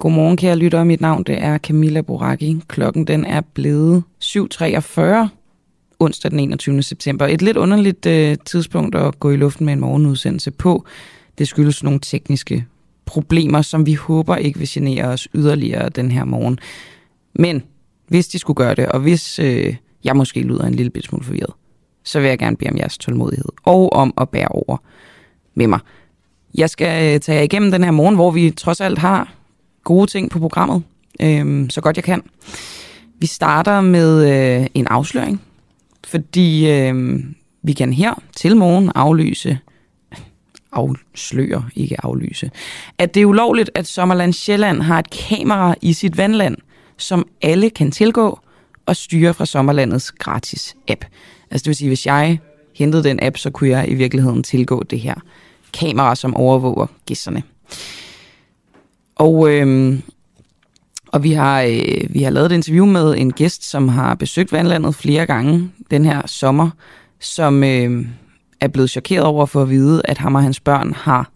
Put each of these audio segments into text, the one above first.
Godmorgen, kære lyttere. Mit navn det er Camilla Boraki. Klokken den er blevet 7.43 onsdag den 21. september. Et lidt underligt øh, tidspunkt at gå i luften med en morgenudsendelse på. Det skyldes nogle tekniske problemer, som vi håber ikke vil genere os yderligere den her morgen. Men hvis de skulle gøre det, og hvis øh, jeg måske lyder en lille smule forvirret, så vil jeg gerne bede om jeres tålmodighed og om at bære over med mig. Jeg skal øh, tage jer igennem den her morgen, hvor vi trods alt har gode ting på programmet, øh, så godt jeg kan. Vi starter med øh, en afsløring, fordi øh, vi kan her til morgen aflyse, afsløre, ikke aflyse, at det er ulovligt, at Sommerland Sjælland har et kamera i sit vandland, som alle kan tilgå og styre fra Sommerlandets gratis app. Altså det vil sige, hvis jeg hentede den app, så kunne jeg i virkeligheden tilgå det her kamera, som overvåger gæsterne. Og, øh, og vi har, øh, vi har lavet et interview med en gæst, som har besøgt vandlandet flere gange den her sommer, som øh, er blevet chokeret over for at vide, at ham og hans børn har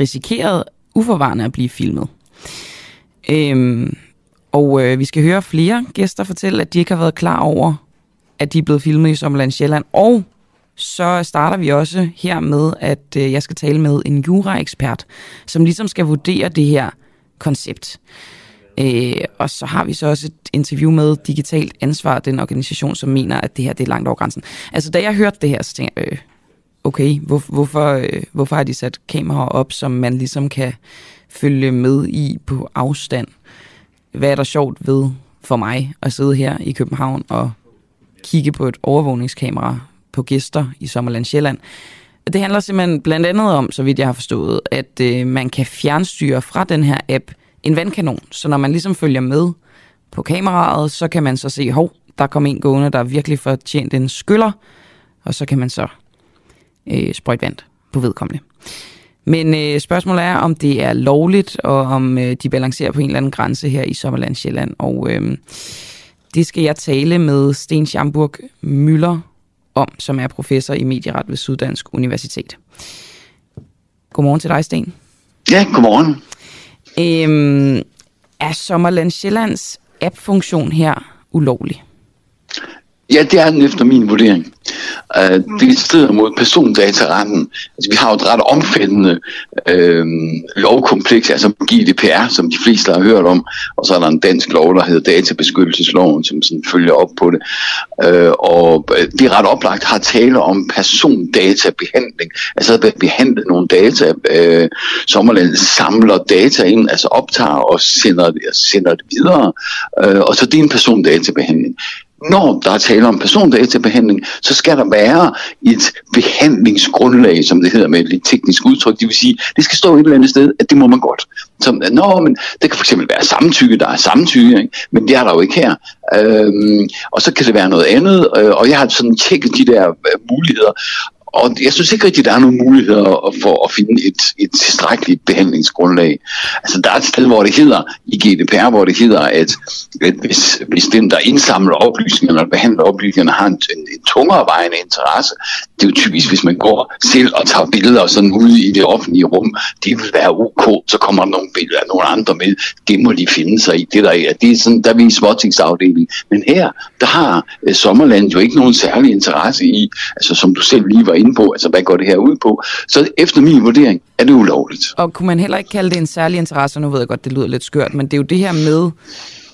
risikeret uforvarende at blive filmet. Øhm, og øh, vi skal høre flere gæster fortælle, at de ikke har været klar over, at de er blevet filmet i Sommerland Sjælland. Og så starter vi også her med, at øh, jeg skal tale med en juraekspert, som ligesom skal vurdere det her koncept. Øh, og så har vi så også et interview med Digitalt Ansvar, den organisation, som mener, at det her det er langt over grænsen. Altså, da jeg hørte det her, så tænkte jeg, øh, okay, hvor, hvorfor, øh, hvorfor har de sat kameraer op, som man ligesom kan følge med i på afstand? Hvad er der sjovt ved for mig at sidde her i København og kigge på et overvågningskamera på gæster i Sommerland Sjælland? Det handler simpelthen blandt andet om, så vidt jeg har forstået, at øh, man kan fjernstyre fra den her app en vandkanon. Så når man ligesom følger med på kameraet, så kan man så se, hov, der kom en gående, der virkelig fortjent en skyller, og så kan man så øh, sprøjte vand på vedkommende. Men øh, spørgsmålet er, om det er lovligt, og om øh, de balancerer på en eller anden grænse her i Sommerland Sjælland. Og øh, det skal jeg tale med Sten Schamburg Møller om, som er professor i medieret ved Syddansk Universitet. Godmorgen til dig, Sten. Ja, godmorgen. Øhm, er Sommerland Sjællands app-funktion her ulovlig? Ja, det er den efter min vurdering. Uh, det strider mod persondataretten. Altså, vi har jo et ret omfattende øh, lovkompleks, altså GDPR, som de fleste har hørt om, og så er der en dansk lov, der hedder databeskyttelsesloven, som sådan følger op på det. Uh, og det er ret oplagt har tale om persondatabehandling, altså at behandle nogle data. Uh, Sommerland samler data ind, altså optager og sender, sender det videre, uh, og så det er en persondatabehandling når der er tale om persondatabehandling, så skal der være et behandlingsgrundlag, som det hedder med et lidt teknisk udtryk. Det vil sige, det skal stå et eller andet sted, at det må man godt. Som, nå, men det kan fx være samtykke, der er samtykke, ikke? men det er der jo ikke her. Øhm, og så kan det være noget andet, øh, og jeg har sådan tjekket de der øh, muligheder, og jeg synes ikke rigtigt, at der er nogen muligheder for at finde et, et tilstrækkeligt behandlingsgrundlag. Altså der er et sted, hvor det hedder, i GDPR, hvor det hedder, at, at hvis, hvis den, der indsamler oplysningerne og behandler oplysningerne, har en, en, en tungere vejende interesse, det er jo typisk, hvis man går selv og tager billeder sådan ude i det offentlige rum, det vil være ok, så kommer der nogle billeder af nogle andre med, det må de finde sig i. Det der er, det er sådan, der er vi i småtingsafdelingen. Men her, der har øh, Sommerland jo ikke nogen særlig interesse i, altså som du selv lige var inde på, altså hvad går det her ud på. Så efter min vurdering er det ulovligt. Og kunne man heller ikke kalde det en særlig interesse, nu ved jeg godt, det lyder lidt skørt, men det er jo det her med,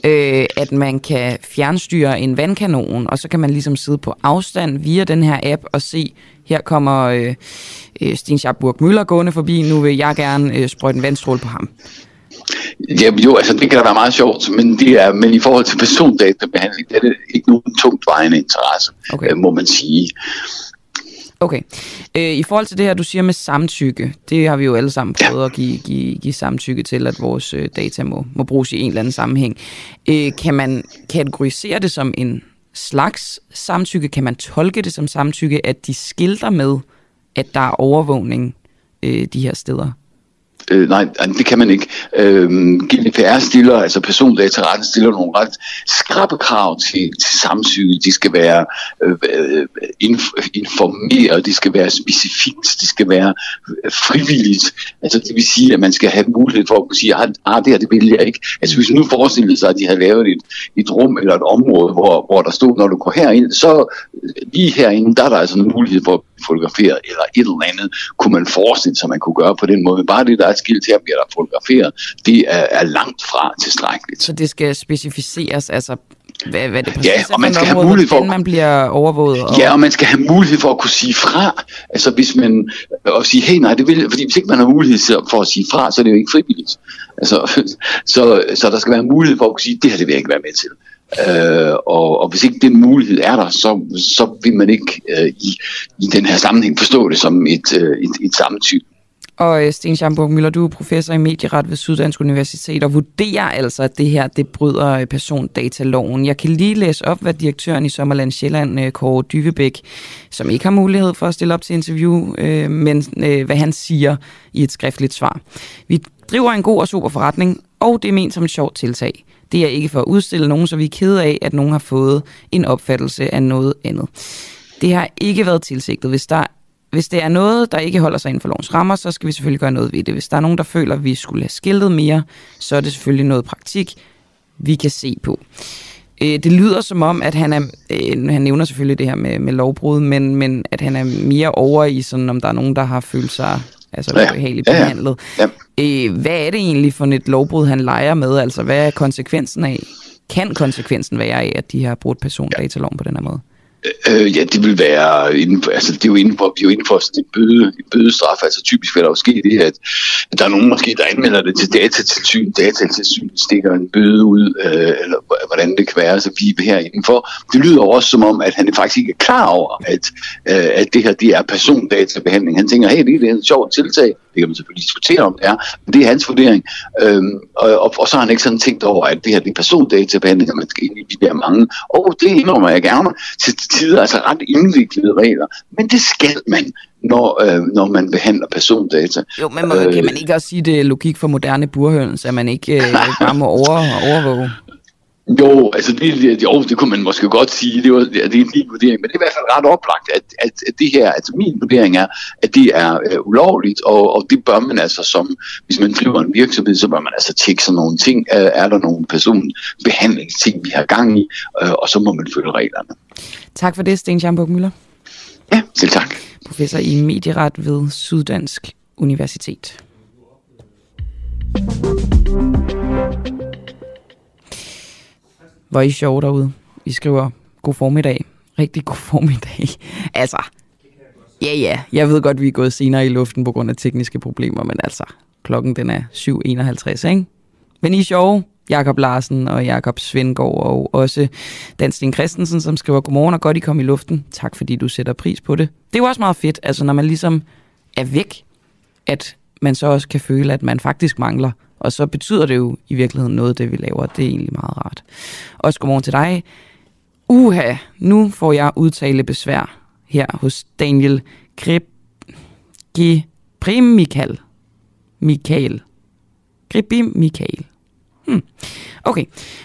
øh, at man kan fjernstyre en vandkanon, og så kan man ligesom sidde på afstand via den her app og se, her kommer øh, øh Sten Schabburg Møller gående forbi, nu vil jeg gerne øh, sprøjte en vandstråle på ham. Ja, jo, altså det kan da være meget sjovt, men, det er, men i forhold til persondatabehandling, det er det ikke nogen tungt vejende interesse, okay. Øh, må man sige. Okay. Øh, I forhold til det her, du siger med samtykke, det har vi jo alle sammen prøvet ja. at give, give, give samtykke til, at vores øh, data må, må bruges i en eller anden sammenhæng. Øh, kan man kategorisere det som en slags samtykke? Kan man tolke det som samtykke, at de skilter med, at der er overvågning øh, de her steder? Øh, nej, det kan man ikke. Øh, GDPR stiller, altså persondataretten stiller nogle ret skrappe krav til, til samtykke. De skal være øh, øh inf- informeret, de skal være specifikt, de skal være øh, frivilligt. Altså det vil sige, at man skal have mulighed for at kunne sige, at ah, det her det vil jeg ikke. Altså hvis nu forestillede sig, at de har lavet et, et rum eller et område, hvor, hvor der stod, når du går herind, så lige herinde, der er der altså en mulighed for at fotografere eller et eller andet, kunne man forestille sig, man kunne gøre på den måde. Bare det, der er et skilt her, bliver der fotograferet, det er, er langt fra tilstrækkeligt. Så det skal specificeres, altså hvad, hvad det præcis ja, og man skal have mulighed for, man bliver overvåget. Og... Ja, og man skal have mulighed for at kunne sige fra. Altså hvis man, og sige, hey nej, det vil, fordi hvis ikke man har mulighed for at sige fra, så er det jo ikke frivilligt. Altså, så, så der skal være mulighed for at kunne sige, det her det vil jeg ikke være med til. Øh, og, og hvis ikke den mulighed er der, så, så vil man ikke øh, i, i den her sammenhæng forstå det som et, øh, et, et samtykke. Og øh, Sten Schamburg Møller, du er professor i medieret ved Syddansk Universitet og vurderer altså, at det her det bryder øh, persondataloven. Jeg kan lige læse op, hvad direktøren i Sommerland Sjælland, øh, Kåre Dyvebæk, som ikke har mulighed for at stille op til interview, men hvad han siger i et skriftligt svar. Vi driver en god og super forretning, og det er ment som et sjovt tiltag. Det er ikke for at udstille nogen, så vi er kede af, at nogen har fået en opfattelse af noget andet. Det har ikke været tilsigtet. Hvis der hvis det er noget, der ikke holder sig inden for lovens rammer, så skal vi selvfølgelig gøre noget ved det. Hvis der er nogen, der føler, at vi skulle have skiltet mere, så er det selvfølgelig noget praktik, vi kan se på. Øh, det lyder som om, at han er, øh, han nævner selvfølgelig det her med, med lovbrud, men, men at han er mere over i sådan, om der er nogen, der har følt sig altså ja. ubehageligt behandlet. Ja. Ja. Øh, hvad er det egentlig for et lovbrud, han leger med? Altså, hvad er konsekvensen af? Kan konsekvensen være af, at de har brudt persondataloven på den her måde? Øh, ja, det vil være inden for, altså det er jo inden for, vi er jo inden for sådan en, bøde, en bødestraf, altså typisk vil der jo ske det, at, at der er nogen måske, der anmelder det til datatilsyn, datatilsyn stikker en bøde ud, øh, eller hvordan det kan være, så vi er her indenfor. Det lyder også som om, at han faktisk ikke er klar over, at, øh, at det her det er persondatabehandling. Han tænker, hey, det er et sjovt tiltag, det kan man selvfølgelig diskutere om det er, men det er hans vurdering. Øhm, og, og, og, så har han ikke sådan tænkt over, at det her det er persondatabehandling, og man skal ind i de der mange, og det indrømmer jeg gerne, til tider altså ret indviklede regler, men det skal man når, øh, når man behandler persondata. Jo, men må, øh, kan man ikke også sige, det er logik for moderne burhøns, at man ikke øh, bare må over, overvåge? Jo, altså det, jo, det kunne man måske godt sige, det, var, det er en vurdering, men det er i hvert fald ret oplagt, at, at, at det her, altså min vurdering er, at det er uh, ulovligt, og, og det bør man altså som, hvis man driver en virksomhed, så bør man altså tjekke sådan nogle ting, uh, er der nogle personbehandlingsting, vi har gang i, uh, og så må man følge reglerne. Tak for det, Sten Schamburg Møller. Ja, selv tak. Professor i medieret ved Syddansk Universitet. Hvor er I sjove derude. I skriver, god formiddag. Rigtig god formiddag. altså, ja ja, jeg ved godt, vi er gået senere i luften på grund af tekniske problemer, men altså, klokken den er 7.51, ikke? Men I er sjove. Jakob Larsen og Jakob Svendgaard og også Dan Sten Christensen, som skriver, godmorgen og godt I kom i luften. Tak fordi du sætter pris på det. Det er jo også meget fedt, altså når man ligesom er væk, at man så også kan føle, at man faktisk mangler og så betyder det jo i virkeligheden noget, det vi laver. Det er egentlig meget rart. Også godmorgen til dig. Uha, nu får jeg udtale besvær her hos Daniel Grip... G. Prim Michael. Michael. Gribim Michael. Hmm. Okay,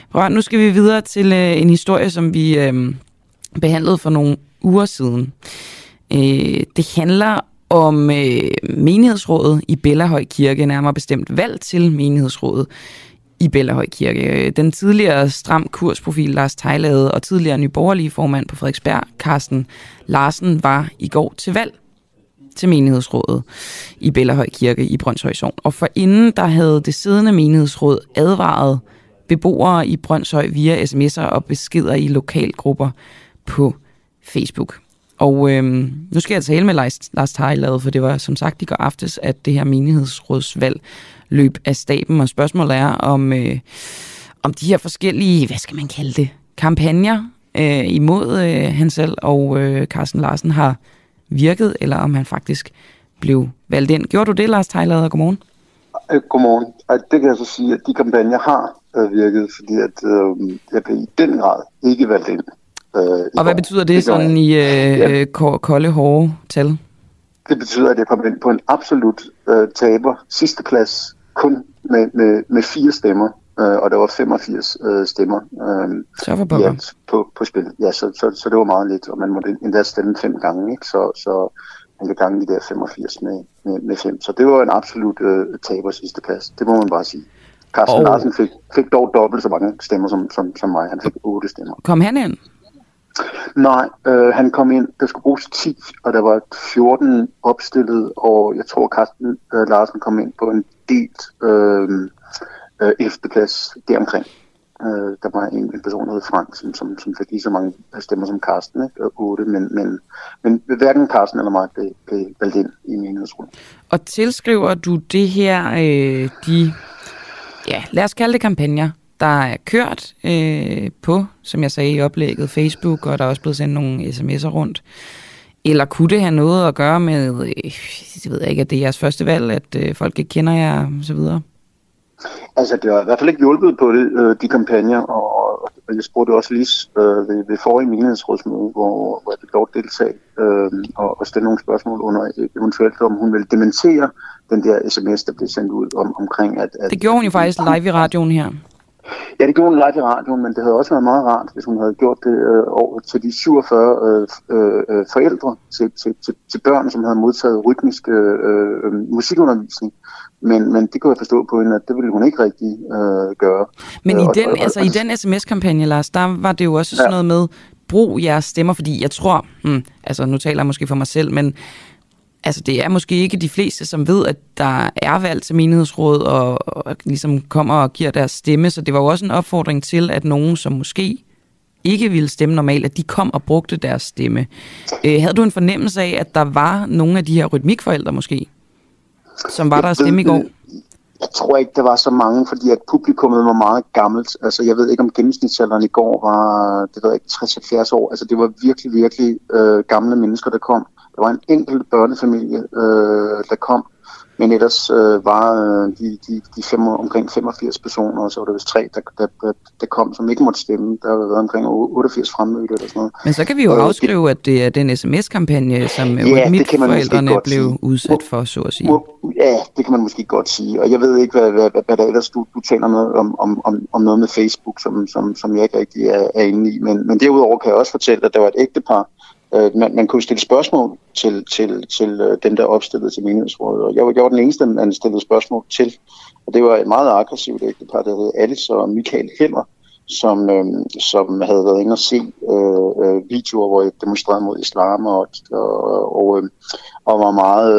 Prøv, nu skal vi videre til øh, en historie, som vi øh, behandlede for nogle uger siden. Øh, det handler om øh, menighedsrådet i Bellahøj Kirke, nærmere bestemt valg til menighedsrådet i Bellahøj Kirke. Øh, den tidligere stram kursprofil Lars Tejlade og tidligere nyborgerlige formand på Frederiksberg, Carsten Larsen, var i går til valg til menighedsrådet i Bellahøj Kirke i Brøndshøj Sogn. Og for inden der havde det siddende menighedsråd advaret beboere i Brøndshøj via sms'er og beskeder i lokalgrupper på Facebook. Og øhm, nu skal jeg tale med Lars, Lars Tejlade, for det var som sagt i går aftes, at det her menighedsrådsvalg løb af staben. Og spørgsmålet er, om, øh, om de her forskellige, hvad skal man kalde det, kampagner øh, imod øh, han selv og øh, Carsten Larsen har virket, eller om han faktisk blev valgt ind. Gjorde du det, Lars Tejlade? Godmorgen. Øh, godmorgen. Det kan jeg så sige, at de kampagner har øh, virket, fordi at, øh, jeg blev i den grad ikke valgt ind. Øh, og hvad betyder det, det sådan i øh, ja. Øh, kolde, hårde tal? Det betyder, at jeg kom ind på en absolut øh, taber sidste plads, kun med, med, med fire stemmer, øh, og der var 85 øh, stemmer øh, Så for ja, på, på spil. Ja, så, så, så det var meget lidt, og man måtte endda stemme fem gange, ikke? Så, så man kan gange de der 85 med, med, med fem. Så det var en absolut øh, taber sidste plads, det må man bare sige. Carsten Og-. Larsen fik, fik dog dobbelt så mange stemmer som, som, som mig. Han fik otte stemmer. Kom han ind? Nej, øh, han kom ind, der skulle bruges 10, og der var 14 opstillet, og jeg tror, Carsten øh, Larsen kom ind på en delt øh, øh, efterplads deromkring. Øh, der var en, en person, der hed Frank, som, som, som fik lige så mange øh, stemmer som Carsten, ikke? Øh, 8, men, men, men hverken Carsten eller mig blev, blev valgt ind i menighedsrådet. Og tilskriver du det her, øh, de, ja, lad os kalde det kampagner, der er kørt øh, på, som jeg sagde i oplægget, Facebook, og der er også blevet sendt nogle sms'er rundt. Eller kunne det have noget at gøre med, øh, det ved jeg ikke, at det er jeres første valg, at øh, folk ikke kender jer, og så videre? Altså, det har i hvert fald ikke hjulpet på det, øh, de kampagner, og, og jeg spurgte også lige øh, ved, ved forrige menighedsrådsmøde, hvor, hvor jeg fik lov at deltage øh, og, og stille nogle spørgsmål under øh, eventuelt, om hun ville dementere den der sms, der blev sendt ud om, omkring, at... at Det gjorde hun jo faktisk live i radioen her. Ja, det gjorde hun live i radioen, men det havde også været meget rart, hvis hun havde gjort det øh, over til de 47 øh, øh, øh, forældre til, til, til, til børn, som havde modtaget rytmisk øh, øh, musikundervisning. Men, men det kunne jeg forstå på hende, at det ville hun ikke rigtig øh, gøre. Men Øh, i og- den, og- altså, i den sms-kampagne, Lars, der var det jo også sådan noget med, brug jeres stemmer, fordi jeg tror, hmm, altså nu taler jeg måske for mig selv, men altså det er måske ikke de fleste, som ved, at der er valg til menighedsråd, og, og ligesom kommer og giver deres stemme, så det var jo også en opfordring til, at nogen, som måske ikke ville stemme normalt, at de kom og brugte deres stemme. Øh, havde du en fornemmelse af, at der var nogle af de her rytmikforældre måske, som var der at stemme i går? Jeg tror ikke, der var så mange, fordi at publikummet var meget gammelt. Altså, jeg ved ikke, om gennemsnitsalderen i går var, det ved jeg ikke, 60-70 år. Altså, det var virkelig, virkelig øh, gamle mennesker, der kom. Der var en enkelt børnefamilie, øh, der kom. Men ellers øh, var øh, de, de, de fem, omkring 85 personer, og så var der vist tre, der, der, der, der kom, som ikke måtte stemme. Der har været omkring 88 fremmødte eller sådan noget. Men så kan vi jo Øh, det- afskrive, at det er den sms-kampagne, som Ja, ja, det måske forældrene blev sige. udsat for, så at sige. Ja, det kan man måske godt sige. Og jeg ved ikke, hvad, hvad, hvad, der ellers du, du taler noget om, om, om, om noget med Facebook, som, som, som jeg ikke rigtig er, er inde i. Men, men derudover kan jeg også fortælle, at der var et ægtepar. Øh, man, man kunne stille spørgsmål til, til, til øh, dem, der opstillede til menighedsrådet. Og jeg var, jeg var den eneste, man stillede spørgsmål til. Og det var et meget aggressivt ægtepar, der hed Alice og Michael Heller, som, øh, som havde været inde og se øh, øh, videoer, hvor jeg demonstrerede mod islam og, og, og, øh, og var meget,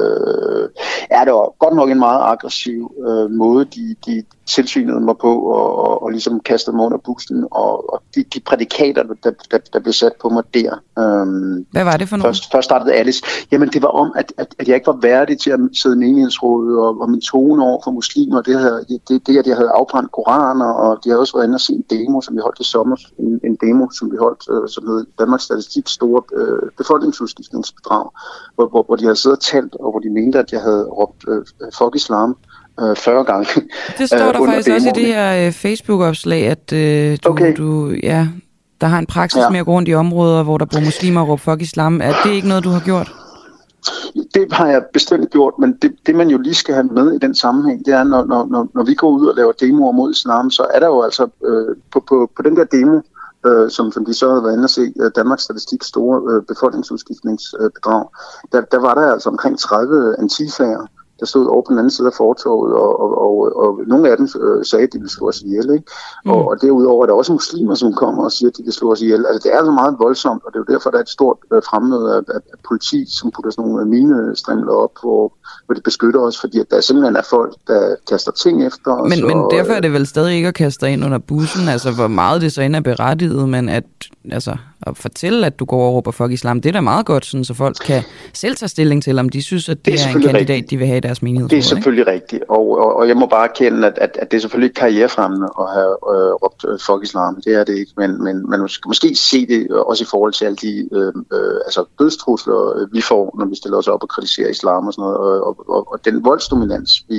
øh, ja, det var godt nok en meget aggressiv øh, måde, de, de tilsynede mig på og, og, og ligesom kastede mig under bussen, og, og de, de prædikater, der, der, der blev sat på mig der. Øh, Hvad var det for noget? Først, først startede Alice. Jamen, det var om, at, at, at jeg ikke var værdig til at sidde i menighedsrådet, og, og min tone over for muslimer, det, havde, det, det, det, at jeg havde afbrændt koraner, og de havde også været inde og se en demo, som vi holdt i sommer, en, en demo, som vi holdt, øh, som hed Danmarks Statistik store øh, befolkningsudskiftningsbedrag, hvor, hvor, hvor de havde siddet og talt, og hvor de mente, at jeg havde råbt øh, fuck islam øh, 40 gange. Det står øh, der under faktisk også i det her øh, Facebook-opslag, at øh, du, Okay. du, ja, der har en praksis Ja. med at gå rundt i områder, hvor der bor muslimer og råber fuck islam. Er det ikke noget, du har gjort? Det har jeg bestemt gjort, men det, det man jo lige skal have med i den sammenhæng, det er, når, når, når, når vi går ud og laver demoer mod islam, så er der jo altså øh, på, på, på den der demo, øh, som, som de så havde været inde at se, øh, Danmarks Statistiks store øh, befolkningsudskiftningsbedrag, der, der var der altså omkring 30 antifager, der stod over på den anden side af fortorvet, og, og, og, og nogle af dem øh, sagde, at de ville slå os ihjel. Ikke? Mm. Og, og derudover er der også muslimer, som kommer og siger, at de vil slå os ihjel. Altså, det er altså meget voldsomt, og det er jo derfor, der er et stort øh, fremmøde af, af, af politi, som putter sådan nogle minestrimler op, hvor, hvor de beskytter os, fordi at der simpelthen er folk, der kaster ting efter os. Men, men og, derfor er det vel stadig ikke at kaste ind under bussen, altså hvor meget det så end er berettiget, men at, altså, at fortælle, at du går og råber fuck islam, det er da meget godt, sådan, så folk kan selv tage stilling til, om de synes, at det, Det er er, en kandidat, rigtigt. de vil have i deres menighed. Det er selvfølgelig rigtigt, og, og, og jeg må bare erkende, at, at, at det er selvfølgelig ikke karrierefremmende at have øh, råbt øh, fuck islam. Det er det ikke, men, men man skal måske se det øh, også i forhold til alle de øh, øh, altså dødstrusler, øh, vi får, når vi stiller os op og kritiserer islam og sådan noget, og, og, og, og den voldsdominans, vi,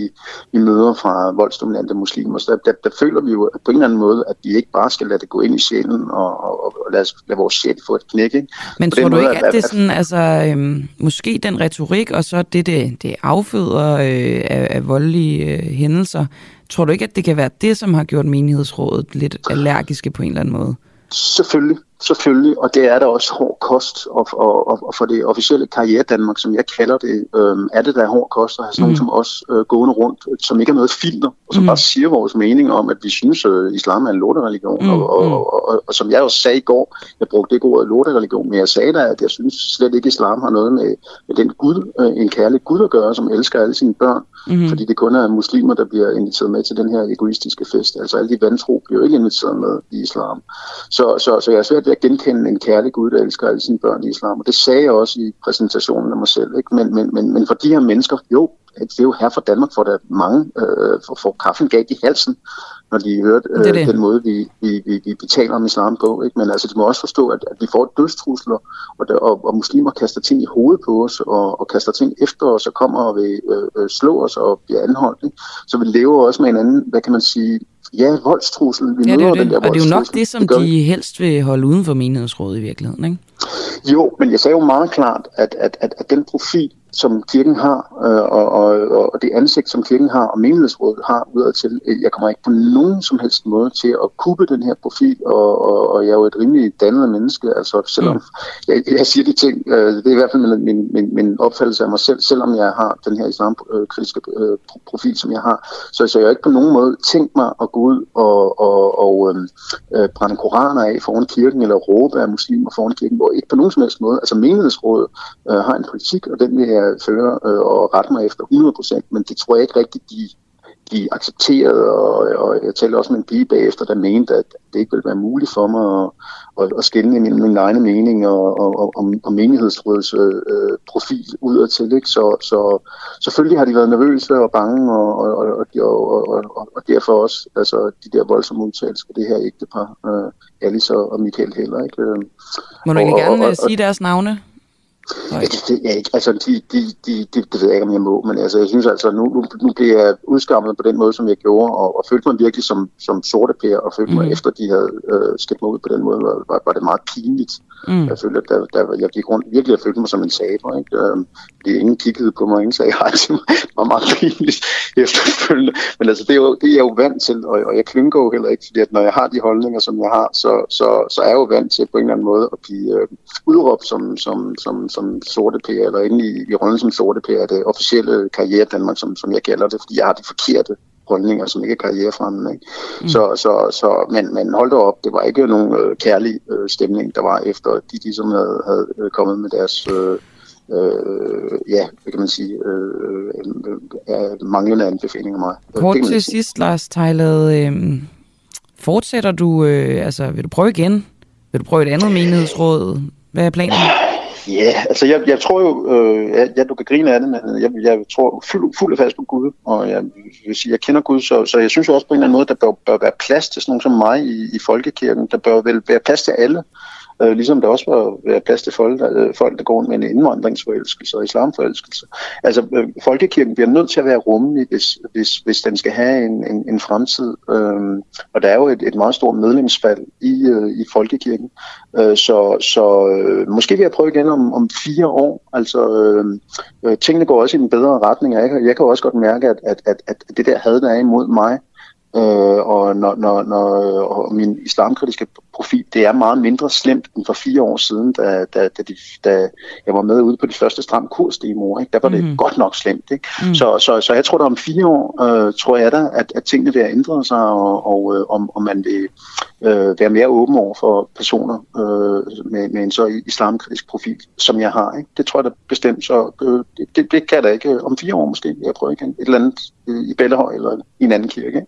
vi møder fra voldsdominante muslimer, så der, der, der føler vi jo på en eller anden måde, at vi ikke bare skal lade det gå ind i sjælen og, og, og lade, lade vores shit, få et knæk. Ikke? Men tror du ikke, at, at det er sådan, altså, øhm, måske den retorik, og så det, det, det afføder øh, af, af voldelige øh, hændelser, tror du ikke, at det kan være det, som har gjort menighedsrådet lidt allergiske på en eller anden måde? Selvfølgelig, selvfølgelig, og det er der også hård kost, og, og, og, og for det officielle karriere Danmark, som jeg kalder det, øh, er det der hård kost at have sådan mm. som os øh, gående rundt, som ikke er noget filter, og som mm. bare siger vores mening om, at vi synes, øh, islam er en lortereligion, mm. og, og, og, og, og, og som jeg også sagde i går, jeg brugte ikke ordet lortereligion, men jeg sagde da, at jeg synes slet ikke, islam har noget med, med den Gud, øh, en kærlig Gud at gøre, som elsker alle sine børn, mm. fordi det kun er muslimer, der bliver inviteret med til den her egoistiske fest. Altså alle de vantro bliver jo ikke inviteret med i islam. Så, så, så jeg er svært ved at genkende en kærlig Gud, der elsker alle sine børn i islam. Og det sagde jeg også i præsentationen af mig selv. Ikke? Men, men, men, men for de her mennesker, jo, det er jo her for Danmark, for der mange øh, for, for kaffen gav i halsen, når de hørte øh, det det. den måde, vi, vi, vi, vi betaler om islam på. Ikke? Men altså, de må også forstå, at, at vi får dødstrusler, og, der, og, og muslimer kaster ting i hovedet på os, og, og kaster ting efter os, og kommer og vil øh, øh slå os og bliver anholdt. Ikke? Så vi lever også med en anden, hvad kan man sige, ja, voldstrussel. Vi ja, det er det. Den der og det er jo nok det, som det de helst vil holde uden for menighedsrådet i virkeligheden, ikke? Jo, men jeg sagde jo meget klart, at, at, at, at den profil, som kirken har, øh, og, og, og det ansigt, som kirken har, og menighedsrådet har udadtil. Jeg kommer ikke på nogen som helst måde til at kubbe den her profil, og, og, og jeg er jo et rimelig dannet menneske, altså selvom mm. jeg, jeg siger de ting, øh, det er i hvert fald min, min, min opfattelse af mig selv, selvom jeg har den her islamkritiske øh, profil, som jeg har, så, så jeg har ikke på nogen måde tænkt mig at gå ud og, og, og øh, brænde koraner af foran kirken, eller råbe af muslimer foran kirken, hvor ikke på nogen som helst måde, altså menighedsrådet øh, har en politik, og den vil jeg jeg fører øh, og rette mig efter 100%, men det tror jeg ikke rigtigt, de, de accepterede, og, og jeg talte også med en pige bagefter, der mente, at det ikke ville være muligt for mig at, at, at skille mellem min egen mening og, og, og, og menighedsrådets øh, profil udadtil. Ikke? Så, så selvfølgelig har de været nervøse og bange, og, og, og, og, og, og derfor også altså, de der voldsomme udtalelser for det her ægtepar, øh, Alice og Michael Heller. Ikke? Må du ikke gerne og, og, sige deres navne? Ja, det ved jeg ikke. Altså, de, de, de, de, det ved jeg ikke, om jeg må, men altså, jeg synes altså, nu, nu, nu bliver jeg udskammet på den måde, som jeg gjorde, og, og følte mig virkelig som, som sorte pære, og følte mig, mm. efter de havde øh, skældt mig ud på den måde, var, var, var det meget pinligt. Mm. Jeg følte, at der, der, jeg gik rundt, virkelig, jeg følte mig som en saber, ikke? Øhm, fordi ingen kiggede på mig, ingen sagde hej til mig. Det var meget pinligt efterfølgende. Men altså, det er, jo, det er jeg jo vant til, og, og jeg klynker jo heller ikke, fordi at når jeg har de holdninger, som jeg har, så, så, så er jeg jo vant til på en eller anden måde at blive øh, udråbt som, som, som, som sorte pære, eller inde i, i rollen som sorte pære, det officielle karriere Danmark, som, som jeg kalder det, fordi jeg har de forkerte holdninger, som ikke er karrierefremmende. Ikke? Mm. Så, så, så, men, men hold da op, det var ikke nogen øh, kærlig øh, stemning, der var efter de, de som havde, havde øh, kommet med deres... Øh, øh, ja, hvad kan man sige, øh, øh, manglende anbefalinger mig. Kort til sidst, Lars Tejlad, øh, fortsætter du, øh, altså vil du prøve igen? Vil du prøve et andet menighedsråd? Hvad er planen? Ja, yeah, altså jeg, jeg tror jo, øh, ja, du kan grine af det, men jeg, jeg tror fuld, fuld fast på Gud, og jeg vil sige, jeg kender Gud, så, så jeg synes jo også på en eller anden måde, der bør, bør være plads til sådan nogen som mig i, i folkekirken. Der bør vel være plads til alle. Øh, ligesom der også var være plads til folk, der, øh, folk, der går med en indvandringsforelskelse og islamforelskelse. Altså, øh, folkekirken bliver nødt til at være rummelig, hvis, hvis, hvis den skal have en, en, en fremtid. Øh, og der er jo et, et meget stort medlemsfald i, øh, i folkekirken. Øh, så så øh, måske vil jeg prøve igen om, om fire år. Altså, øh, øh, tingene går også i en bedre retning. Jeg, jeg kan også godt mærke, at, at, at, at det der had, der er imod mig, Øh, og når, når, når og min islamkritiske profil, det er meget mindre slemt end for fire år siden, da, da, da, de, da jeg var med ude på de første stram kursdemoer. Ikke? Der var det mm. godt nok slemt. Ikke? Mm. Så, så, så jeg tror, at om fire år, øh, tror jeg da, at, at tingene vil have ændret sig, og, og øh, om, om man vil øh, være mere åben over for personer øh, med, med en så islamkritisk profil, som jeg har. Ikke? Det tror jeg da bestemt. Så øh, det, det, det kan jeg da ikke. Om fire år måske, jeg prøver igen. Et eller andet øh, i Bellehøj eller i en anden kirke. Ikke?